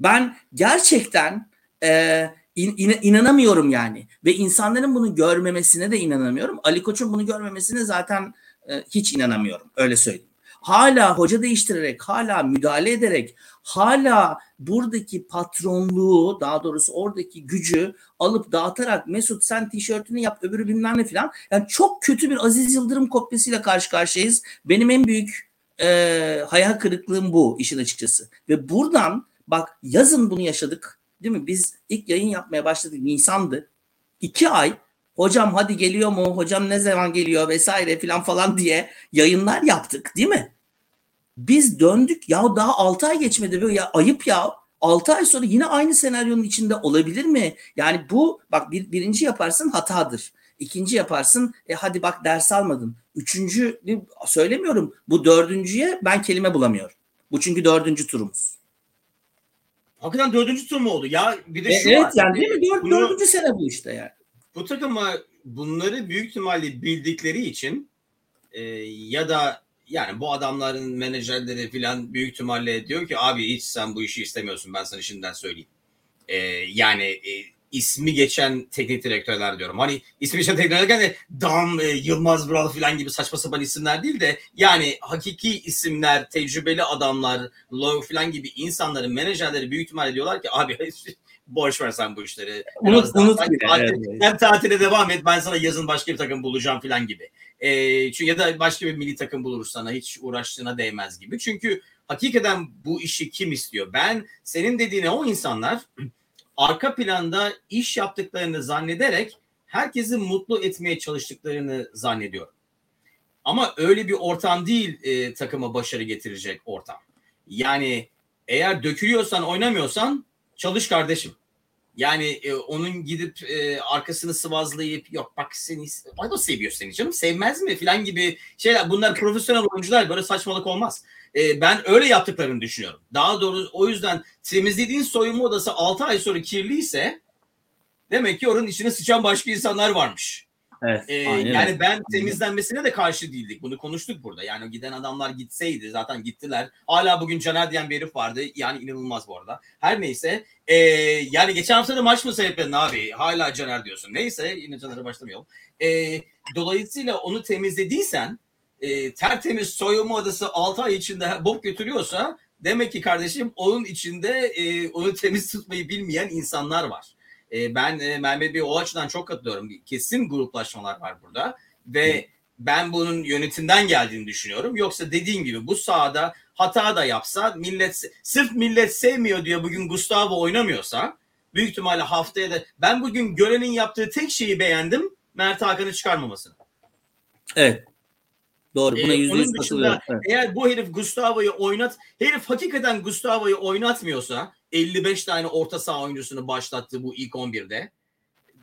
Ben gerçekten e, in, in, inanamıyorum yani. Ve insanların bunu görmemesine de inanamıyorum. Ali Koç'un bunu görmemesine zaten e, hiç inanamıyorum. Öyle söyleyeyim. Hala hoca değiştirerek, hala müdahale ederek, hala buradaki patronluğu, daha doğrusu oradaki gücü alıp dağıtarak Mesut sen tişörtünü yap öbürü bilmem ne filan. Yani çok kötü bir Aziz Yıldırım kopyasıyla karşı karşıyayız. Benim en büyük e, hayal kırıklığım bu işin açıkçası. Ve buradan bak yazın bunu yaşadık. Değil mi? Biz ilk yayın yapmaya başladık. Nisan'dı. İki ay hocam hadi geliyor mu? Hocam ne zaman geliyor vesaire filan falan diye yayınlar yaptık değil mi? Biz döndük ya daha 6 ay geçmedi böyle ya ayıp ya. 6 ay sonra yine aynı senaryonun içinde olabilir mi? Yani bu bak bir, birinci yaparsın hatadır. İkinci yaparsın e hadi bak ders almadın. Üçüncü söylemiyorum bu dördüncüye ben kelime bulamıyorum. Bu çünkü dördüncü turumuz. Hakikaten dördüncü tur mu oldu? Ya bir de e, şu evet var. yani değil mi? Dört, bunu, dördüncü sene bu işte yani. Bu takıma bunları büyük ihtimalle bildikleri için e, ya da yani bu adamların menajerleri falan büyük ihtimalle diyor ki abi hiç sen bu işi istemiyorsun ben sana şimdiden söyleyeyim. E, yani e, ismi geçen teknik direktörler diyorum. Hani ismi geçen teknik direktörler de Dam, e, Yılmaz Vural falan gibi saçma sapan isimler değil de yani hakiki isimler, tecrübeli adamlar, Low falan gibi insanların menajerleri büyük ihtimalle diyorlar ki abi boş ver sen bu işleri. Unut, unut bile, tatil, evet. sen tatile devam et ben sana yazın başka bir takım bulacağım falan gibi. E, çünkü ya da başka bir milli takım buluruz sana hiç uğraştığına değmez gibi. Çünkü hakikaten bu işi kim istiyor? Ben senin dediğine o insanlar arka planda iş yaptıklarını zannederek herkesi mutlu etmeye çalıştıklarını zannediyorum. Ama öyle bir ortam değil e, takıma başarı getirecek ortam. Yani eğer dökülüyorsan oynamıyorsan çalış kardeşim. Yani e, onun gidip e, arkasını sıvazlayıp yok bak seni o da seviyor seni canım sevmez mi filan gibi şeyler bunlar profesyonel oyuncular böyle saçmalık olmaz. E, ben öyle yaptıklarını düşünüyorum. Daha doğrusu o yüzden temizlediğin soyunma odası 6 ay sonra kirliyse demek ki oranın içine sıçan başka insanlar varmış. Evet, Ee, yani öyle. ben temizlenmesine de karşı değildik. Bunu konuştuk burada. Yani giden adamlar gitseydi zaten gittiler. Hala bugün Caner diyen bir herif vardı. Yani inanılmaz bu arada. Her neyse. ee, yani geçen hafta da maç mı seyretmedin abi? Hala Caner diyorsun. Neyse yine Caner'e başlamayalım. Ee, dolayısıyla onu temizlediysen e, tertemiz soyunma odası 6 ay içinde bok götürüyorsa demek ki kardeşim onun içinde e, onu temiz tutmayı bilmeyen insanlar var. E, ben e, Mehmet Bey o açıdan çok katılıyorum. Kesin gruplaşmalar var burada ve ben bunun yönetimden geldiğini düşünüyorum. Yoksa dediğim gibi bu sahada hata da yapsa millet sırf millet sevmiyor diye bugün Gustavo oynamıyorsa büyük ihtimalle haftaya da ben bugün Gören'in yaptığı tek şeyi beğendim. Mert Hakan'ı çıkarmamasını. Evet. Doğru. Buna Ee, yüzde onun yüz dışında katılıyorum. Evet. eğer bu herif Gustavo'yu oynat, herif hakikaten Gustavo'yu oynatmıyorsa 55 tane orta saha oyuncusunu başlattı bu ilk 11'de.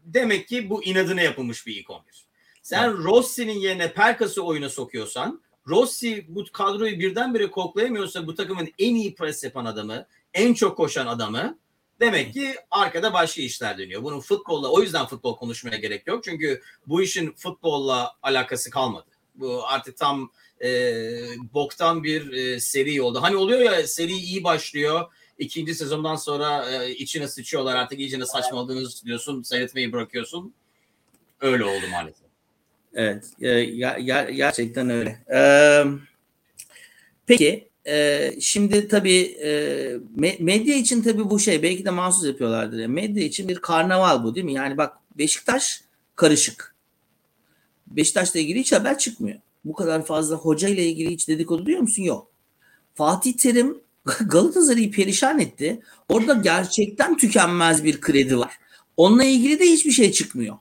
Demek ki bu inadına yapılmış bir ilk 11. Sen Rossi'nin yerine Perkas'ı oyuna sokuyorsan Rossi bu kadroyu birdenbire koklayamıyorsa bu takımın en iyi pres yapan adamı, en çok koşan adamı demek ki arkada başka işler dönüyor. Bunun futbolla o yüzden futbol konuşmaya gerek yok. Çünkü bu işin futbolla alakası kalmadı. Bu artık tam e, boktan bir e, seri oldu. Hani oluyor ya seri iyi başlıyor. ikinci sezondan sonra e, içine sıçıyorlar artık iyicene saçmaladığınız diyorsun seyretmeyi bırakıyorsun. Öyle oldu maalesef. Evet e, ger- gerçekten öyle. Ee, peki e, şimdi tabii e, medya için tabii bu şey belki de mahsus yapıyorlardır. Medya için bir karnaval bu değil mi? Yani bak Beşiktaş karışık. Beşiktaş'la ilgili hiç haber çıkmıyor. Bu kadar fazla hoca ile ilgili hiç dedikodu duyuyor musun? Yok. Fatih Terim Galatasaray'ı perişan etti. Orada gerçekten tükenmez bir kredi var. Onunla ilgili de hiçbir şey çıkmıyor.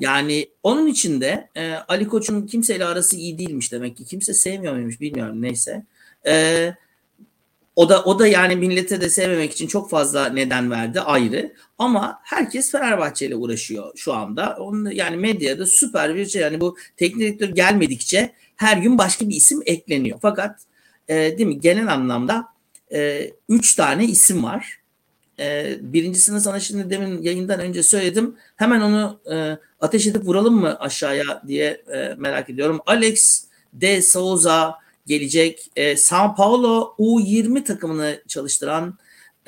Yani onun içinde e, Ali Koç'un kimseyle arası iyi değilmiş demek ki. Kimse sevmiyor muymuş bilmiyorum neyse. E, o da o da yani millete de sevmemek için çok fazla neden verdi ayrı. Ama herkes Fenerbahçe ile uğraşıyor şu anda. Onun yani medyada süper bir şey. Yani bu teknik direktör gelmedikçe her gün başka bir isim ekleniyor. Fakat e, değil mi genel anlamda e, üç tane isim var. E, birincisini sana şimdi demin yayından önce söyledim. Hemen onu e, ateş edip vuralım mı aşağıya diye e, merak ediyorum. Alex de Souza gelecek. E, Sao Paulo U20 takımını çalıştıran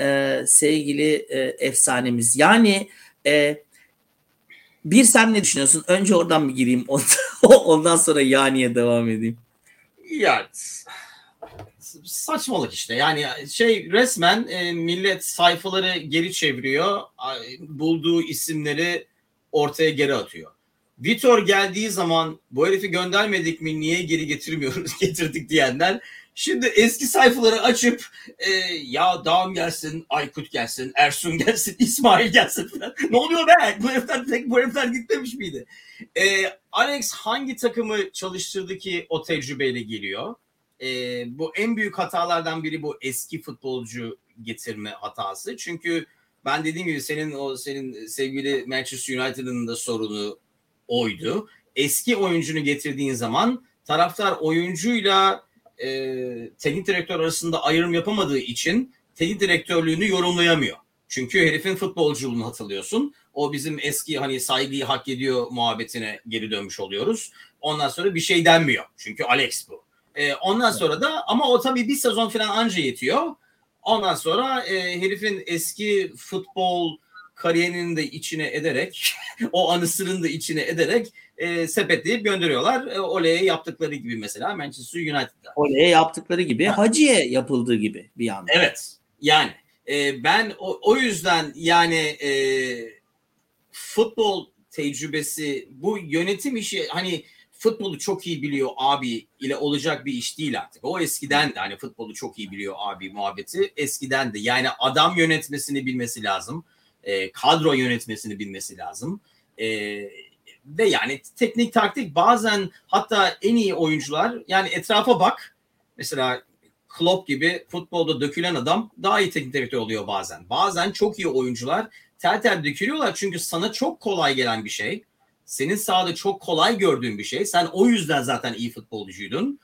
e, sevgili e, efsanemiz. Yani e, bir sen ne düşünüyorsun? Önce oradan bir gireyim. Ondan sonra yaniye devam edeyim. Ya saçmalık işte. Yani şey resmen e, millet sayfaları geri çeviriyor. Bulduğu isimleri ortaya geri atıyor. Vitor geldiği zaman bu herifi göndermedik mi niye geri getirmiyoruz getirdik diyenler şimdi eski sayfaları açıp e, ya Dağım gelsin, Aykut gelsin, Ersun gelsin, İsmail gelsin falan. ne oluyor be? Bu herifler, tek bu herifler gitmemiş miydi? E, Alex hangi takımı çalıştırdı ki o tecrübeyle geliyor? E, bu en büyük hatalardan biri bu eski futbolcu getirme hatası. Çünkü ben dediğim gibi senin o senin sevgili Manchester United'ın da sorunu oydu. Eski oyuncunu getirdiğin zaman taraftar oyuncuyla e, teknik direktör arasında ayrım yapamadığı için teknik direktörlüğünü yorumlayamıyor. Çünkü herifin futbolculuğunu hatırlıyorsun. O bizim eski hani saygıyı hak ediyor muhabbetine geri dönmüş oluyoruz. Ondan sonra bir şey denmiyor. Çünkü Alex bu. E, ondan sonra da ama o tabii bir sezon falan anca yetiyor. Ondan sonra e, herifin eski futbol kariyerinin de içine ederek o anısının da içine ederek e, sepetleyip gönderiyorlar. E, Ole'ye yaptıkları gibi mesela Manchester United'da. Ole'ye yaptıkları gibi ha. Hacı'ye yapıldığı gibi bir anda. Evet yani e, ben o, o yüzden yani e, futbol tecrübesi bu yönetim işi hani futbolu çok iyi biliyor abi ile olacak bir iş değil artık. O eskiden de hani futbolu çok iyi biliyor abi muhabbeti eskiden de yani adam yönetmesini bilmesi lazım e, kadro yönetmesini bilmesi lazım. E, ve yani teknik taktik bazen hatta en iyi oyuncular yani etrafa bak mesela Klopp gibi futbolda dökülen adam daha iyi teknik direktör oluyor bazen. Bazen çok iyi oyuncular tel tel dökülüyorlar çünkü sana çok kolay gelen bir şey. Senin sahada çok kolay gördüğün bir şey. Sen o yüzden zaten iyi futbolcuydun.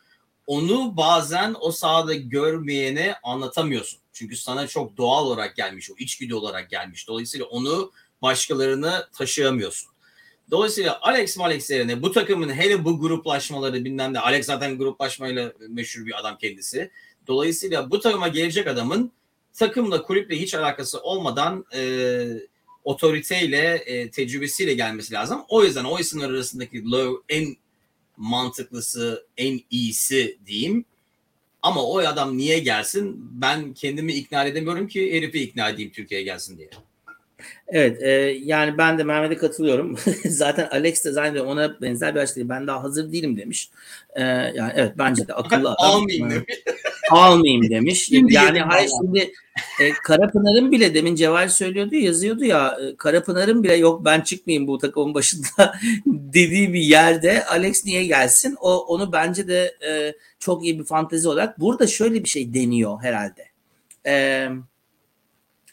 Onu bazen o sahada görmeyene anlatamıyorsun. Çünkü sana çok doğal olarak gelmiş, o içgüdü olarak gelmiş. Dolayısıyla onu başkalarına taşıyamıyorsun. Dolayısıyla Alex Malex yerine bu takımın hele bu gruplaşmaları bilmem ne. Alex zaten gruplaşmayla meşhur bir adam kendisi. Dolayısıyla bu takıma gelecek adamın takımla kulüple hiç alakası olmadan e, otoriteyle, e, tecrübesiyle gelmesi lazım. O yüzden o isimler arasındaki low en mantıklısı, en iyisi diyeyim. Ama o adam niye gelsin? Ben kendimi ikna edemiyorum ki herifi ikna edeyim Türkiye'ye gelsin diye. Evet e, yani ben de Mehmet'e katılıyorum. zaten Alex de zaten ona benzer bir açıklama. Ben daha hazır değilim demiş. E, yani evet bence de akıllı adam. Almayayım demiş. Almayayım demiş. yani hayır şimdi e, Karapınar'ın bile demin Cevher söylüyordu yazıyordu ya e, Karapınar'ın bile yok ben çıkmayayım bu takımın başında dediği bir yerde Alex niye gelsin? O onu bence de e, çok iyi bir fantezi olarak burada şöyle bir şey deniyor herhalde. E,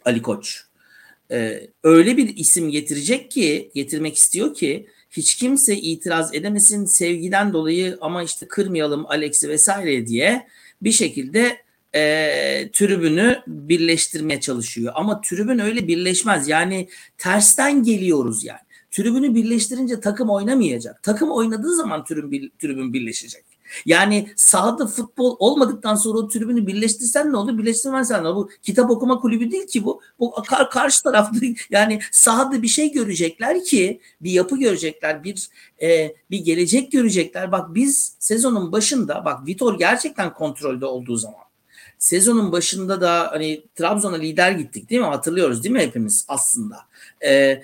Ali Koç e, öyle bir isim getirecek ki getirmek istiyor ki hiç kimse itiraz edemesin sevgiden dolayı ama işte kırmayalım Alex'i vesaire diye bir şekilde e, tribünü birleştirmeye çalışıyor. Ama tribün öyle birleşmez. Yani tersten geliyoruz yani. Tribünü birleştirince takım oynamayacak. Takım oynadığı zaman tribün, tribün birleşecek. Yani sahada futbol olmadıktan sonra o tribünü birleştirsen ne olur? Birleştirmezsen ne? Bu kitap okuma kulübü değil ki bu. Bu kar, karşı tarafta yani sahada bir şey görecekler ki bir yapı görecekler, bir e, bir gelecek görecekler. Bak biz sezonun başında bak Vitor gerçekten kontrolde olduğu zaman sezonun başında da hani Trabzon'a lider gittik değil mi? Hatırlıyoruz değil mi hepimiz aslında? Ee,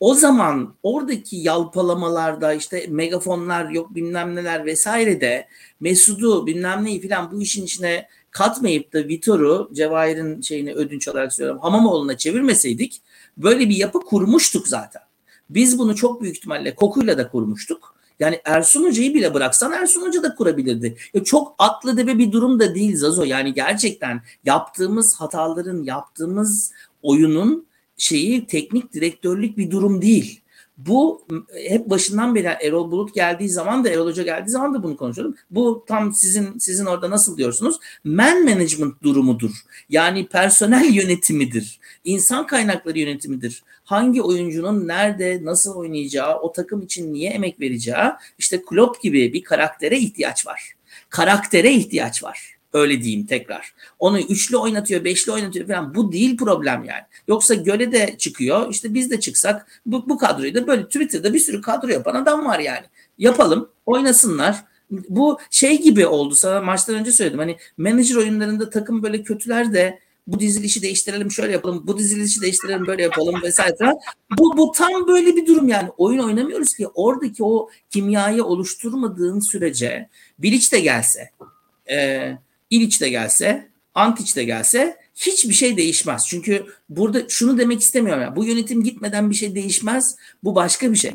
o zaman oradaki yalpalamalarda işte megafonlar yok bilmem neler vesaire de Mesut'u bilmem neyi falan bu işin içine katmayıp da Vitor'u Cevahir'in şeyini ödünç olarak söylüyorum Hamamoğlu'na çevirmeseydik böyle bir yapı kurmuştuk zaten. Biz bunu çok büyük ihtimalle Koku'yla da kurmuştuk. Yani Ersun Hoca'yı bile bıraksan Ersun Hoca da kurabilirdi. Ya çok atlı deve bir durum da değil Zazo. Yani gerçekten yaptığımız hataların, yaptığımız oyunun şeyi teknik direktörlük bir durum değil. Bu hep başından beri Erol Bulut geldiği zaman da Erol Hoca geldiği zaman da bunu konuşuyordum. Bu tam sizin sizin orada nasıl diyorsunuz? Man management durumudur. Yani personel yönetimidir. İnsan kaynakları yönetimidir. Hangi oyuncunun nerede nasıl oynayacağı, o takım için niye emek vereceği, işte Klopp gibi bir karaktere ihtiyaç var. Karaktere ihtiyaç var. Öyle diyeyim tekrar. Onu üçlü oynatıyor, beşli oynatıyor falan. Bu değil problem yani. Yoksa göle de çıkıyor. İşte biz de çıksak bu, bu kadroyu da böyle Twitter'da bir sürü kadro yapan adam var yani. Yapalım, oynasınlar. Bu şey gibi oldu sana maçtan önce söyledim. Hani menajer oyunlarında takım böyle kötüler de bu dizilişi değiştirelim şöyle yapalım, bu dizilişi değiştirelim böyle yapalım vesaire. Bu, bu tam böyle bir durum yani. Oyun oynamıyoruz ki oradaki o kimyayı oluşturmadığın sürece Bilic de gelse, e, İliç de gelse, Antiç de gelse hiçbir şey değişmez. Çünkü burada şunu demek istemiyorum. Yani, bu yönetim gitmeden bir şey değişmez. Bu başka bir şey.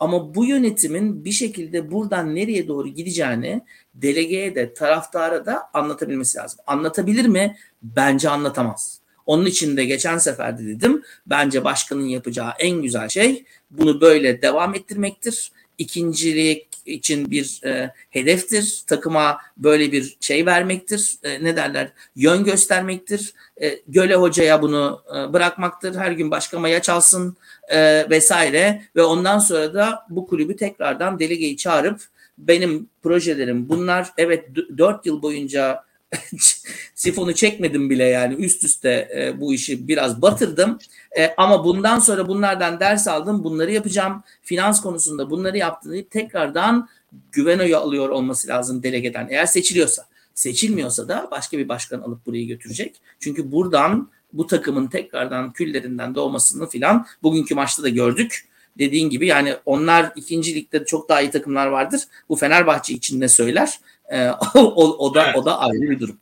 Ama bu yönetimin bir şekilde buradan nereye doğru gideceğini delegeye de taraftara da anlatabilmesi lazım. Anlatabilir mi? Bence anlatamaz. Onun için de geçen sefer de dedim bence başkanın yapacağı en güzel şey bunu böyle devam ettirmektir. İkincilik için bir e, hedeftir. Takıma böyle bir şey vermektir. E, ne derler? Yön göstermektir. E, Göle hocaya bunu e, bırakmaktır. Her gün başka maya çalsın e, vesaire ve ondan sonra da bu kulübü tekrardan delegeyi çağırıp benim projelerim bunlar evet 4 yıl boyunca sifonu çekmedim bile yani üst üste e, bu işi biraz batırdım. E, ama bundan sonra bunlardan ders aldım. Bunları yapacağım. Finans konusunda bunları yaptığını tekrardan güven oyu alıyor olması lazım delegeden. Eğer seçiliyorsa. Seçilmiyorsa da başka bir başkan alıp burayı götürecek. Çünkü buradan bu takımın tekrardan küllerinden doğmasını filan bugünkü maçta da gördük. Dediğin gibi yani onlar ikinci ligde çok daha iyi takımlar vardır. Bu Fenerbahçe için ne söyler? E, o, o da evet. o da ayrı bir durum.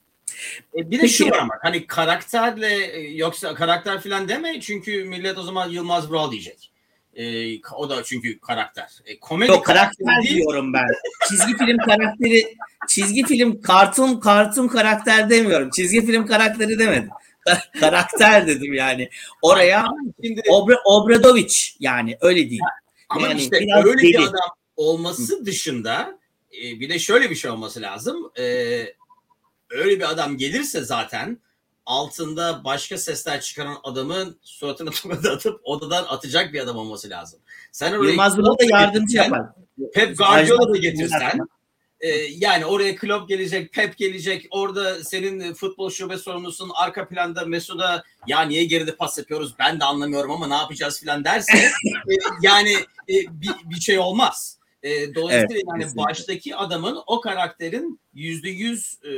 E, bir de Peki, şu var ama hani karakterle e, yoksa karakter falan deme çünkü millet o zaman Yılmaz Vural diyecek. E, o da çünkü karakter. E, komedi Yok karakter değil. diyorum ben. çizgi film karakteri çizgi film kartun kartun karakter demiyorum. Çizgi film karakteri demedim. karakter dedim yani. Oraya Şimdi, Obra, Obradoviç yani öyle değil. Ama yani işte öyle deli. bir adam olması dışında e, bir de şöyle bir şey olması lazım. E, öyle bir adam gelirse zaten altında başka sesler çıkaran adamın suratına tokadı atıp odadan atacak bir adam olması lazım. Sen oraya Yılmaz da yardımcı yapar. Pep Guardiola da getirsen e, yani oraya Klopp gelecek, Pep gelecek. Orada senin futbol şube sorumlusun. Arka planda Mesut'a ya niye geride pas yapıyoruz ben de anlamıyorum ama ne yapacağız filan derse e, yani e, bir, bir şey olmaz. E, dolayısıyla evet, yani kesinlikle. baştaki adamın o karakterin yüzde yüz e,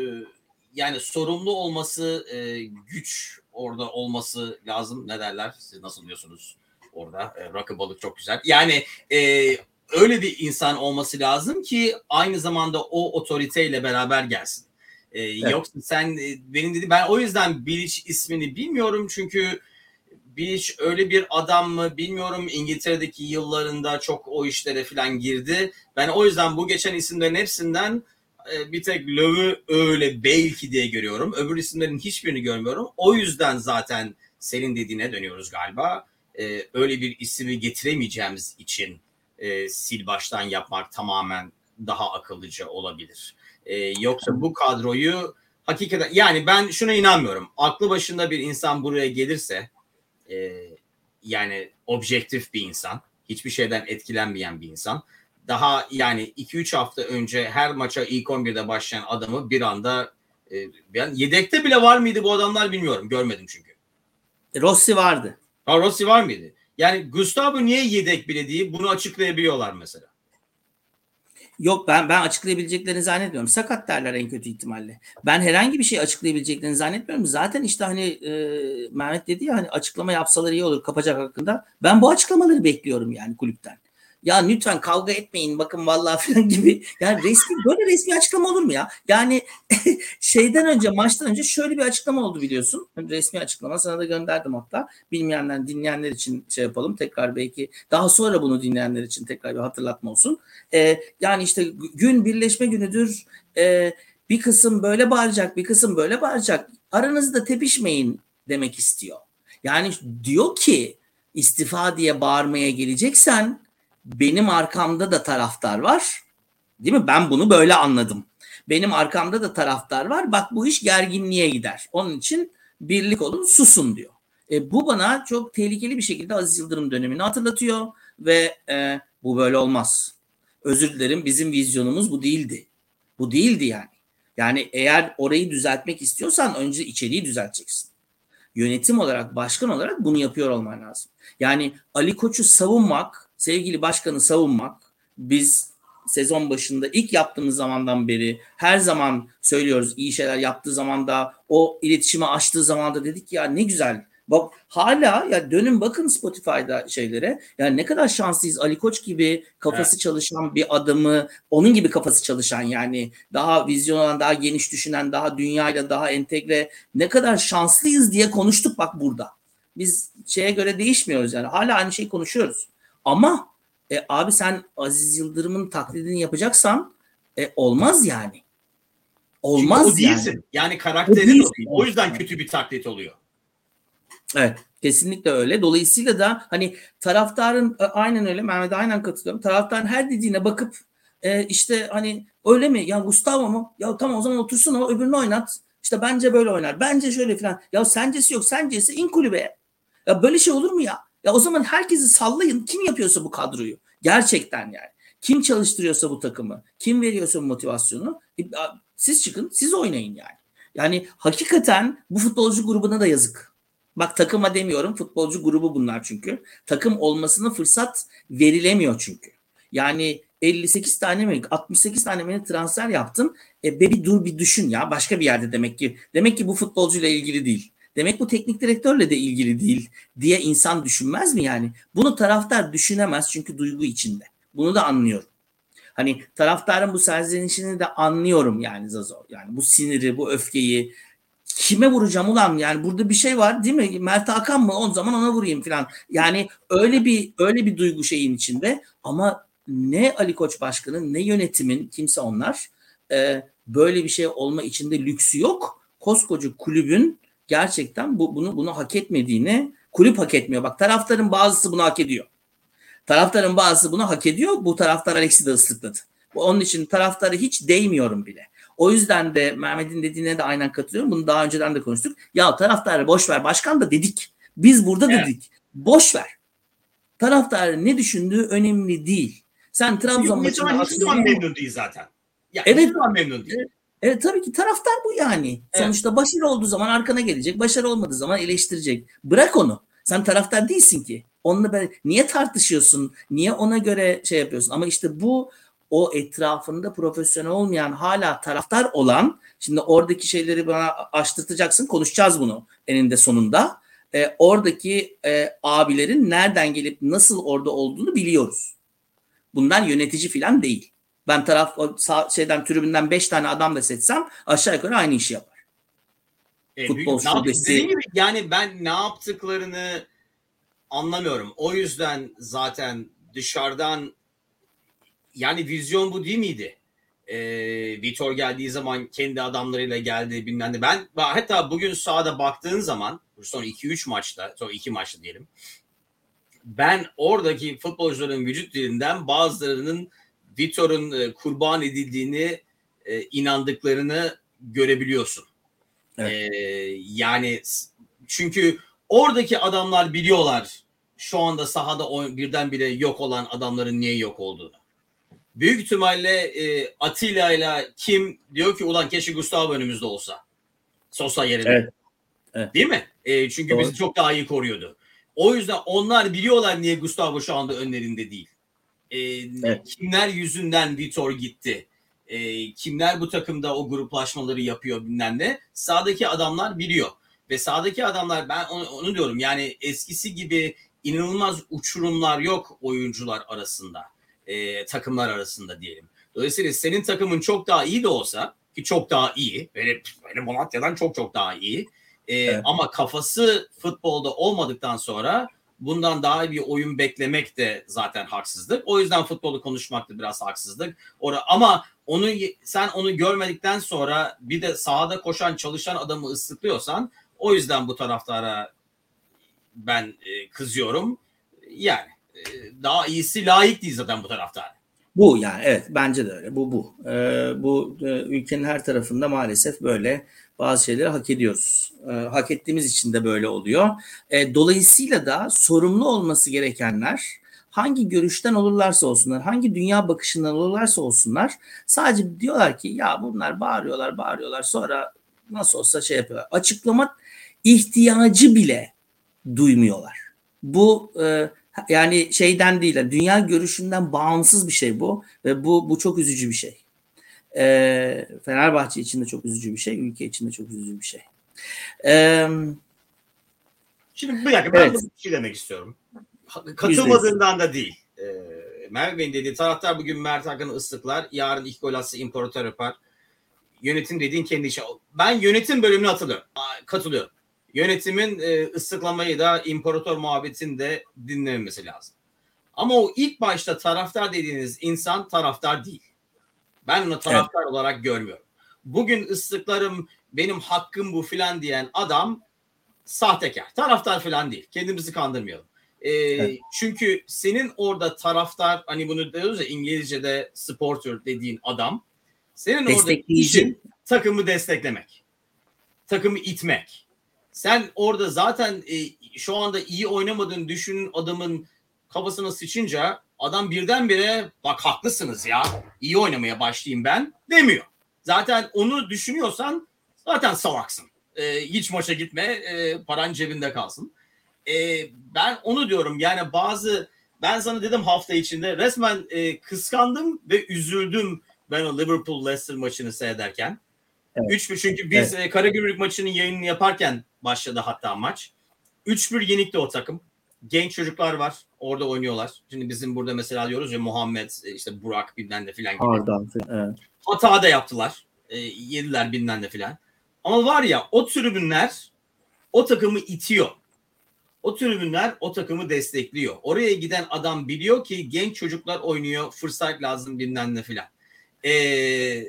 yani sorumlu olması e, güç orada olması lazım. Ne derler? Siz nasıl diyorsunuz orada? E, rakı balık çok güzel. Yani e, öyle bir insan olması lazım ki aynı zamanda o otoriteyle beraber gelsin. E, evet. Yoksa sen e, benim dedi ben o yüzden Bilic ismini bilmiyorum çünkü Bilic öyle bir adam mı bilmiyorum. İngiltere'deki yıllarında çok o işlere falan girdi. Ben o yüzden bu geçen isimlerin hepsinden e, bir tek Löw'ü öyle belki diye görüyorum. Öbür isimlerin hiçbirini görmüyorum. O yüzden zaten senin dediğine dönüyoruz galiba. E, öyle bir ismi getiremeyeceğimiz için e, sil baştan yapmak tamamen daha akıllıca olabilir. Yoksa bu kadroyu hakikaten yani ben şuna inanmıyorum. Aklı başında bir insan buraya gelirse e, yani objektif bir insan, hiçbir şeyden etkilenmeyen bir insan. Daha yani 2-3 hafta önce her maça ilk 11'de başlayan adamı bir anda e, ben yedekte bile var mıydı bu adamlar bilmiyorum. Görmedim çünkü. Rossi vardı. Ha, Rossi var mıydı? Yani Gustavo niye yedek bile değil? Bunu açıklayabiliyorlar mesela. Yok ben ben açıklayabileceklerini zannetmiyorum. Sakat derler en kötü ihtimalle. Ben herhangi bir şey açıklayabileceklerini zannetmiyorum. Zaten işte hani e, Mehmet dedi ya hani açıklama yapsalar iyi olur kapacak hakkında. Ben bu açıklamaları bekliyorum yani kulüpten ya lütfen kavga etmeyin bakın vallahi falan gibi. Yani resmi böyle resmi açıklama olur mu ya? Yani şeyden önce maçtan önce şöyle bir açıklama oldu biliyorsun. Resmi açıklama sana da gönderdim hatta. Bilmeyenler dinleyenler için şey yapalım tekrar belki daha sonra bunu dinleyenler için tekrar bir hatırlatma olsun. Ee, yani işte gün birleşme günüdür. Ee, bir kısım böyle bağıracak bir kısım böyle bağıracak. Aranızda tepişmeyin demek istiyor. Yani diyor ki istifa diye bağırmaya geleceksen benim arkamda da taraftar var. Değil mi? Ben bunu böyle anladım. Benim arkamda da taraftar var. Bak bu iş gerginliğe gider. Onun için birlik olun, susun diyor. E, bu bana çok tehlikeli bir şekilde Aziz Yıldırım dönemini hatırlatıyor ve e, bu böyle olmaz. Özür dilerim bizim vizyonumuz bu değildi. Bu değildi yani. Yani eğer orayı düzeltmek istiyorsan önce içeriği düzelteceksin. Yönetim olarak, başkan olarak bunu yapıyor olman lazım. Yani Ali Koç'u savunmak sevgili başkanı savunmak biz sezon başında ilk yaptığımız zamandan beri her zaman söylüyoruz iyi şeyler yaptığı zaman da o iletişimi açtığı zaman da dedik ya ne güzel. Bak hala ya dönün bakın Spotify'da şeylere. Yani ne kadar şanslıyız Ali Koç gibi kafası evet. çalışan bir adamı, onun gibi kafası çalışan yani daha vizyon olan, daha geniş düşünen, daha dünyayla daha entegre ne kadar şanslıyız diye konuştuk bak burada. Biz şeye göre değişmiyoruz yani. Hala aynı şeyi konuşuyoruz. Ama e, abi sen Aziz Yıldırım'ın taklidini yapacaksan e, olmaz yani. Olmaz Çünkü o değilsin. Yani, yani karakterin o, değil. o yüzden kötü bir taklit oluyor. Evet kesinlikle öyle. Dolayısıyla da hani taraftarın e, aynen öyle Mehmet'e aynen katılıyorum. Taraftarın her dediğine bakıp e, işte hani öyle mi ya Gustavo mu? Ya tamam o zaman otursun o öbürünü oynat. İşte bence böyle oynar. Bence şöyle falan. Ya sencesi yok. Sencesi in kulübe. Ya böyle şey olur mu ya? Ya o zaman herkesi sallayın. Kim yapıyorsa bu kadroyu. Gerçekten yani. Kim çalıştırıyorsa bu takımı, kim veriyorsa motivasyonu e, siz çıkın, siz oynayın yani. Yani hakikaten bu futbolcu grubuna da yazık. Bak takıma demiyorum, futbolcu grubu bunlar çünkü. Takım olmasına fırsat verilemiyor çünkü. Yani 58 tane mi 68 tane mi transfer yaptın. E be bir dur bir düşün ya başka bir yerde demek ki. Demek ki bu futbolcuyla ilgili değil. Demek bu teknik direktörle de ilgili değil diye insan düşünmez mi yani? Bunu taraftar düşünemez çünkü duygu içinde. Bunu da anlıyorum. Hani taraftarın bu serzenişini de anlıyorum yani Zazo. Yani bu siniri, bu öfkeyi kime vuracağım ulan yani burada bir şey var değil mi? Mert Hakan mı? O zaman ona vurayım falan. Yani öyle bir öyle bir duygu şeyin içinde ama ne Ali Koç Başkanı ne yönetimin kimse onlar e, böyle bir şey olma içinde lüksü yok. Koskoca kulübün gerçekten bu bunu bunu hak etmediğini kulüp hak etmiyor. Bak taraftarın bazısı bunu hak ediyor. Taraftarın bazısı bunu hak ediyor. Bu taraftar Alex'i de ıslıkladı. Onun için taraftarı hiç değmiyorum bile. O yüzden de Mehmet'in dediğine de aynen katılıyorum. Bunu daha önceden de konuştuk. Ya taraftarı boş ver. Başkan da dedik. Biz burada evet. dedik. Boş ver. Taraftarın ne düşündüğü önemli değil. Sen Trabzon maçında aslında memnun değil zaten. Ya evet. memnun değil. Evet tabii ki taraftar bu yani. Evet. Sonuçta başarı olduğu zaman arkana gelecek. Başarı olmadığı zaman eleştirecek. Bırak onu. Sen taraftar değilsin ki. Onunla ben niye tartışıyorsun? Niye ona göre şey yapıyorsun? Ama işte bu o etrafında profesyonel olmayan hala taraftar olan şimdi oradaki şeyleri bana açtırtacaksın konuşacağız bunu eninde sonunda. E, oradaki e, abilerin nereden gelip nasıl orada olduğunu biliyoruz. Bunlar yönetici falan değil. Ben taraf sağ, şeyden tribünden 5 tane adam da seçsem aşağı yukarı aynı işi yapar. E, Futbol şubesi. Yani ben ne yaptıklarını anlamıyorum. O yüzden zaten dışarıdan yani vizyon bu değil miydi? Ee, Vitor geldiği zaman kendi adamlarıyla geldi bilmem ne. Ben hatta bugün sahada baktığın zaman son 2-3 maçta, son 2 maçta diyelim. Ben oradaki futbolcuların vücut dilinden bazılarının Vitor'un e, kurban edildiğini e, inandıklarını görebiliyorsun. Evet. E, yani çünkü oradaki adamlar biliyorlar şu anda sahada birdenbire yok olan adamların niye yok olduğunu. Büyük ihtimalle e, Atilla ile kim diyor ki ulan keşke Gustavo önümüzde olsa. Sosa yerine. Evet. evet. Değil mi? E, çünkü Doğru. bizi çok daha iyi koruyordu. O yüzden onlar biliyorlar niye Gustavo şu anda önlerinde değil. E, evet. Kimler yüzünden Vitor gitti? E, kimler bu takımda o gruplaşmaları yapıyor bilmem ne? Sağdaki adamlar biliyor. Ve sağdaki adamlar ben onu, onu diyorum yani eskisi gibi inanılmaz uçurumlar yok oyuncular arasında. E, takımlar arasında diyelim. Dolayısıyla senin takımın çok daha iyi de olsa ki çok daha iyi. Böyle, böyle Malatya'dan çok çok daha iyi. E, evet. Ama kafası futbolda olmadıktan sonra bundan daha iyi bir oyun beklemek de zaten haksızlık. O yüzden futbolu konuşmak da biraz haksızlık. Ora ama onu sen onu görmedikten sonra bir de sahada koşan çalışan adamı ıslıklıyorsan o yüzden bu taraftara ben e, kızıyorum. Yani e, daha iyisi layık değil zaten bu taraftar. Bu yani evet bence de öyle. Bu bu. Ee, bu e, ülkenin her tarafında maalesef böyle bazı şeyleri hak ediyoruz. Ee, hak ettiğimiz için de böyle oluyor. Ee, dolayısıyla da sorumlu olması gerekenler hangi görüşten olurlarsa olsunlar, hangi dünya bakışından olurlarsa olsunlar sadece diyorlar ki ya bunlar bağırıyorlar, bağırıyorlar sonra nasıl olsa şey yapıyorlar. Açıklama ihtiyacı bile duymuyorlar. Bu e, yani şeyden değil, dünya görüşünden bağımsız bir şey bu ve bu bu çok üzücü bir şey. E, Fenerbahçe için de çok üzücü bir şey, ülke için de çok üzücü bir şey. E, Şimdi bir dakika ben evet. bir şey demek istiyorum. Katılmadığından da değil. E, Merve Bey'in dediği taraftar bugün Mert Hakan'ı ıslıklar. Yarın ilk gol atsa imparator yapar. Yönetim dediğin kendi işi. Ben yönetim bölümüne hatırlıyorum. Katılıyorum yönetimin e, ıslıklamayı da imparator muhabbetin de dinlememesi lazım. Ama o ilk başta taraftar dediğiniz insan taraftar değil. Ben onu taraftar evet. olarak görmüyorum. Bugün ıslıklarım benim hakkım bu filan diyen adam sahtekar. Taraftar filan değil. Kendimizi kandırmayalım. E, evet. Çünkü senin orada taraftar hani bunu diyoruz ya İngilizce'de supporter dediğin adam senin orada işin takımı desteklemek. Takımı itmek sen orada zaten e, şu anda iyi oynamadığını düşünün adamın kafasına sıçınca adam birdenbire bak haklısınız ya iyi oynamaya başlayayım ben demiyor. Zaten onu düşünüyorsan zaten salaksın. E, hiç maça gitme e, paran cebinde kalsın. E, ben onu diyorum yani bazı ben sana dedim hafta içinde resmen e, kıskandım ve üzüldüm ben o Liverpool Leicester maçını seyrederken. Evet. 3 çünkü biz evet. e, Karagümrük maçının yayınını yaparken başladı hatta maç. 3-1 yenikti o takım. Genç çocuklar var. Orada oynuyorlar. Şimdi bizim burada mesela diyoruz ya Muhammed, e, işte Burak bilmem de filan gibi. Pardon. Evet. Hata da yaptılar. E, yediler bilmem de filan. Ama var ya o tribünler o takımı itiyor. O tribünler o takımı destekliyor. Oraya giden adam biliyor ki genç çocuklar oynuyor. Fırsat lazım bilmem ne filan. Ee,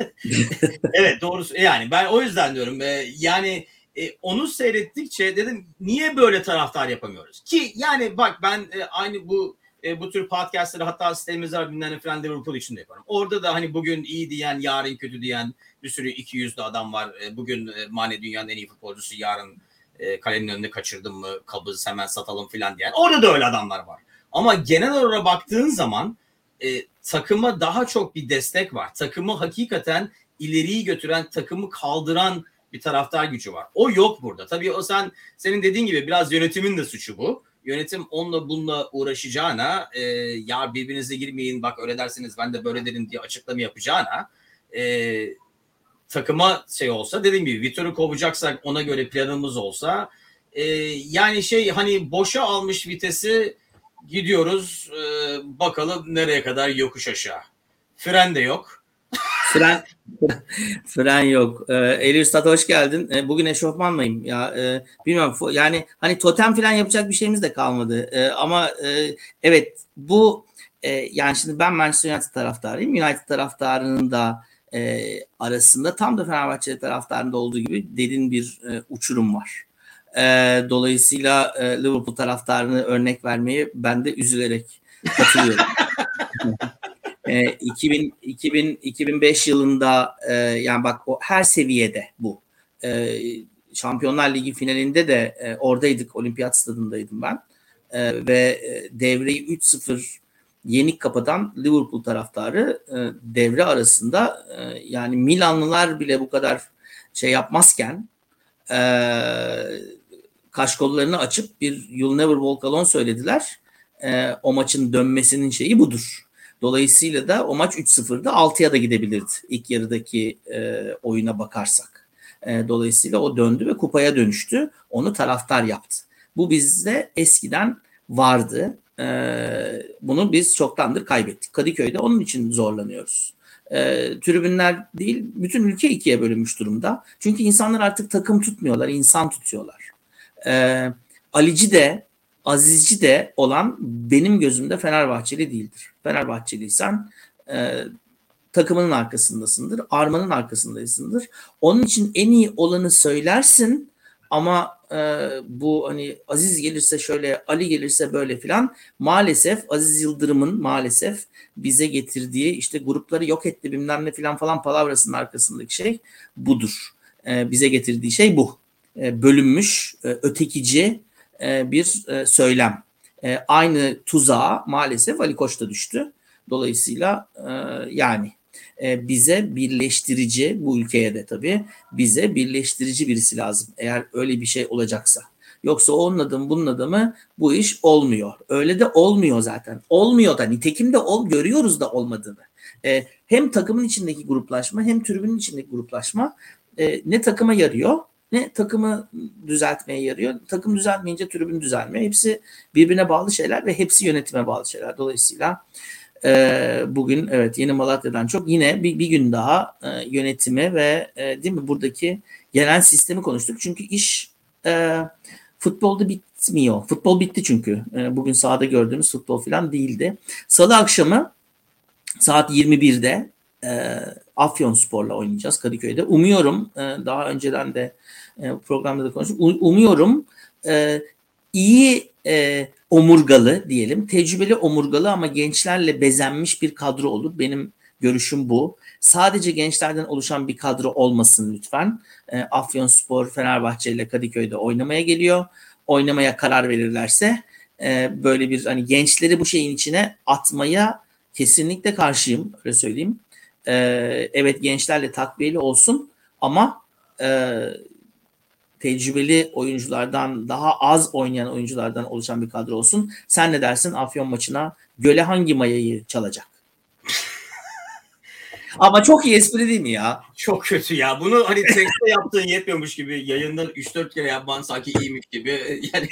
evet doğrusu yani ben o yüzden diyorum e, yani e, onu seyrettikçe dedim niye böyle taraftar yapamıyoruz ki yani bak ben e, aynı bu e, bu tür podcastları hatta sitemizde var bilmem falan Liverpool için de yaparım. Orada da hani bugün iyi diyen yarın kötü diyen bir sürü iki yüzlü adam var. E, bugün e, Mane dünyanın en iyi futbolcusu yarın e, kalenin önünde kaçırdım mı kabız hemen satalım falan diyen. Orada da öyle adamlar var. Ama genel olarak baktığın zaman e, takıma daha çok bir destek var. Takımı hakikaten ileriyi götüren, takımı kaldıran bir taraftar gücü var. O yok burada. Tabii o sen senin dediğin gibi biraz yönetimin de suçu bu. Yönetim onunla bununla uğraşacağına e, ya birbirinize girmeyin bak öyle derseniz ben de böyle derim diye açıklama yapacağına e, takıma şey olsa dediğim gibi Vitor'u kovacaksak ona göre planımız olsa e, yani şey hani boşa almış vitesi gidiyoruz e, bakalım nereye kadar yokuş aşağı. Fren de yok. Fren fren yok. Ee, Eli Üstad hoş geldin. Ee, bugün eşofmanlayım. Ya e, bilmiyorum yani hani totem falan yapacak bir şeyimiz de kalmadı. Ee, ama e, evet bu e, yani şimdi ben Manchester United taraftarıyım. United taraftarının da e, arasında tam da Fenerbahçe taraftarında olduğu gibi derin bir e, uçurum var. E, dolayısıyla e, Liverpool taraftarını örnek vermeyi ben de üzülerek katılıyorum. e, 2000, 2000, 2005 yılında e, yani bak o her seviyede bu. E, Şampiyonlar Ligi finalinde de e, oradaydık. Olimpiyat stadındaydım ben. E, ve devreyi 3-0 yenik kapatan Liverpool taraftarı e, devre arasında e, yani Milanlılar bile bu kadar şey yapmazken e, kaşkollarını açıp bir You'll Never Walk Alone söylediler. E, o maçın dönmesinin şeyi budur. Dolayısıyla da o maç 3-0'da 6'ya da gidebilirdi ilk yarıdaki e, oyuna bakarsak. E, dolayısıyla o döndü ve kupaya dönüştü. Onu taraftar yaptı. Bu bizde eskiden vardı. E, bunu biz çoktandır kaybettik. Kadıköy'de onun için zorlanıyoruz. E, tribünler değil, bütün ülke ikiye bölünmüş durumda. Çünkü insanlar artık takım tutmuyorlar, insan tutuyorlar. E, Alici de, Azizci de olan benim gözümde Fenerbahçeli değildir. Fenerbahçeliysen e, takımının arkasındasındır, armanın arkasındasındır. Onun için en iyi olanı söylersin ama e, bu hani Aziz gelirse şöyle, Ali gelirse böyle filan maalesef Aziz Yıldırım'ın maalesef bize getirdiği işte grupları yok etti bilmem ne filan falan palavrasının arkasındaki şey budur. E, bize getirdiği şey bu. E, bölünmüş, e, ötekici e, bir e, söylem. E, aynı tuzağa maalesef Ali Koç da düştü. Dolayısıyla yani bize birleştirici bu ülkeye de tabii bize birleştirici birisi lazım. Eğer öyle bir şey olacaksa. Yoksa onun adamı bunun adamı bu iş olmuyor. Öyle de olmuyor zaten. Olmuyor da nitekim de ol, görüyoruz da olmadığını. E, hem takımın içindeki gruplaşma hem tribünün içindeki gruplaşma e, ne takıma yarıyor ne takımı düzeltmeye yarıyor. Takım düzeltmeyince tribün düzelmiyor. Hepsi birbirine bağlı şeyler ve hepsi yönetime bağlı şeyler. Dolayısıyla e, bugün evet Yeni Malatya'dan çok yine bir, bir gün daha e, yönetimi ve e, değil mi buradaki genel sistemi konuştuk. Çünkü iş e, futbolda bitmiyor. Futbol bitti çünkü. E, bugün sahada gördüğümüz futbol falan değildi. Salı akşamı saat 21'de e, Afyon Spor'la oynayacağız Kadıköy'de. Umuyorum e, daha önceden de e, programda da konuştuk. Umuyorum e, iyi e, omurgalı diyelim, tecrübeli omurgalı ama gençlerle bezenmiş bir kadro olur. Benim görüşüm bu. Sadece gençlerden oluşan bir kadro olmasın lütfen. E, Afyon Spor Fenerbahçe ile Kadıköy'de oynamaya geliyor. Oynamaya karar verirlerse e, böyle bir hani gençleri bu şeyin içine atmaya kesinlikle karşıyım öyle söyleyeyim. E, evet gençlerle takviyeli olsun ama e, tecrübeli oyunculardan daha az oynayan oyunculardan oluşan bir kadro olsun. Sen ne dersin Afyon maçına göle hangi mayayı çalacak? Ama çok iyi espri değil mi ya? Çok kötü ya. Bunu hani tekste yaptığın yetmiyormuş gibi yayından 3-4 kere yapman sanki iyiymiş gibi. Yani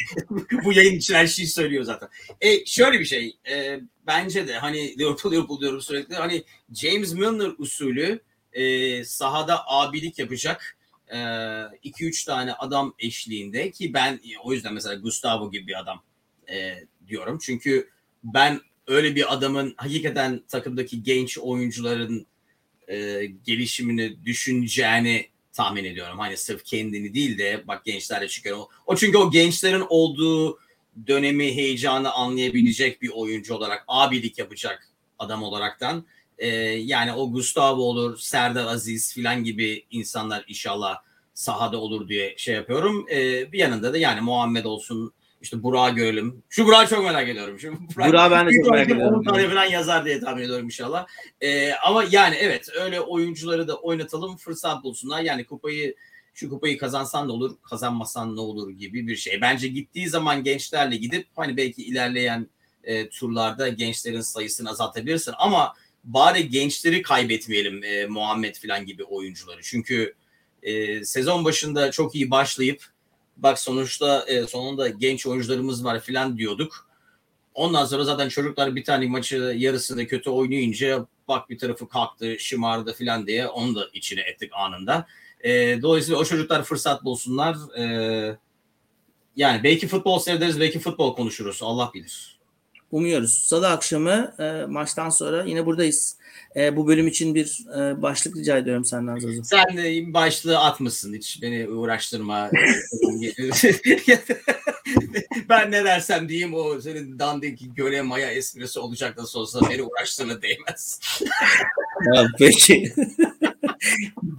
bu yayın için her şeyi söylüyor zaten. E, şöyle bir şey. E, bence de hani Liverpool Liverpool diyorum sürekli. Hani James Milner usulü e, sahada abilik yapacak 2-3 tane adam eşliğinde ki ben o yüzden mesela Gustavo gibi bir adam e, diyorum. Çünkü ben öyle bir adamın hakikaten takımdaki genç oyuncuların e, gelişimini düşüneceğini tahmin ediyorum. Hani sırf kendini değil de bak gençlerle çıkıyor. O, o çünkü o gençlerin olduğu dönemi heyecanı anlayabilecek bir oyuncu olarak abilik yapacak adam olaraktan e, yani o Gustavo olur, Serdar Aziz filan gibi insanlar inşallah sahada olur diye şey yapıyorum. E, bir yanında da yani Muhammed olsun, işte Burak'ı görelim. Şu Burak'ı çok merak ediyorum. Şu Burak, Burak ben de çok merak ediyorum. 10 tane falan yazar diye tahmin ediyorum inşallah. E, ama yani evet öyle oyuncuları da oynatalım fırsat bulsunlar. Yani kupayı şu kupayı kazansan da olur, kazanmasan ne olur gibi bir şey. Bence gittiği zaman gençlerle gidip hani belki ilerleyen e, turlarda gençlerin sayısını azaltabilirsin ama bari gençleri kaybetmeyelim e, Muhammed falan gibi oyuncuları. Çünkü e, sezon başında çok iyi başlayıp bak sonuçta e, sonunda genç oyuncularımız var falan diyorduk. Ondan sonra zaten çocuklar bir tane maçı yarısında kötü oynayınca bak bir tarafı kalktı, şımardı falan diye onu da içine ettik anında. E, dolayısıyla o çocuklar fırsat bulsunlar. E, yani belki futbol seyrederiz, belki futbol konuşuruz. Allah bilir. Umuyoruz. Salı akşamı e, maçtan sonra yine buradayız. E, bu bölüm için bir e, başlık rica ediyorum senden Zazu. Sen de başlığı atmışsın hiç beni uğraştırma. ben ne dersem diyeyim o senin dandik göle maya esprisi olacak nasıl olsa beni uğraştığına değmez. Peki.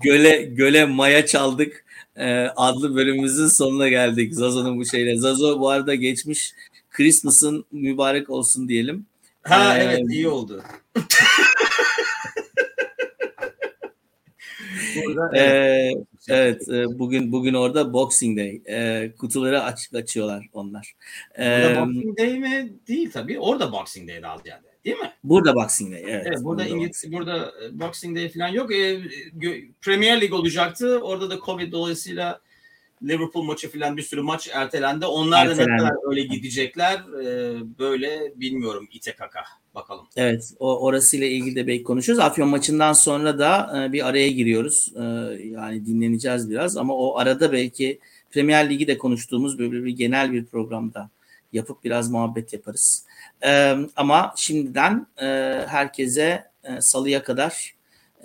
göle göle maya çaldık e, adlı bölümümüzün sonuna geldik. Zazo'nun bu şeyle. Zazo bu arada geçmiş Christmas'ın mübarek olsun diyelim. Ha Ee, evet iyi oldu. Burada, Ee, evet e, bugün bugün orada Boxing Day. E, kutuları açık açıyorlar onlar. Burada E, Boxing Day mi? Değil tabii. Orada Boxing Day daha ziyade. Değil mi? burada Boxing Day. Evet, Evet, burada burada İngiliz burada e, Boxing Day falan yok. E, Premier Lig olacaktı. Orada da Covid dolayısıyla Liverpool maçı falan bir sürü maç ertelendi. Onlar da ne Ertelendi. kadar öyle gidecekler e, böyle bilmiyorum ite kaka. Bakalım. Evet, o orasıyla ilgili de belki konuşuruz. Afyon maçından sonra da e, bir araya giriyoruz. E, yani dinleneceğiz biraz ama o arada belki Premier Ligi de konuştuğumuz böyle bir genel bir programda yapıp biraz muhabbet yaparız. E, ama şimdiden e, herkese e, salıya kadar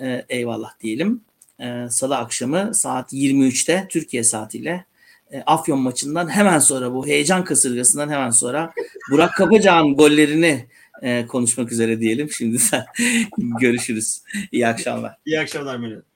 e, eyvallah diyelim. E, Salı akşamı saat 23'te Türkiye saatiyle e, Afyon maçından hemen sonra bu heyecan kasırgasından hemen sonra Burak Kapacağ'ın gollerini e, konuşmak üzere diyelim. Şimdi sen görüşürüz. İyi akşamlar. İyi akşamlar Melih.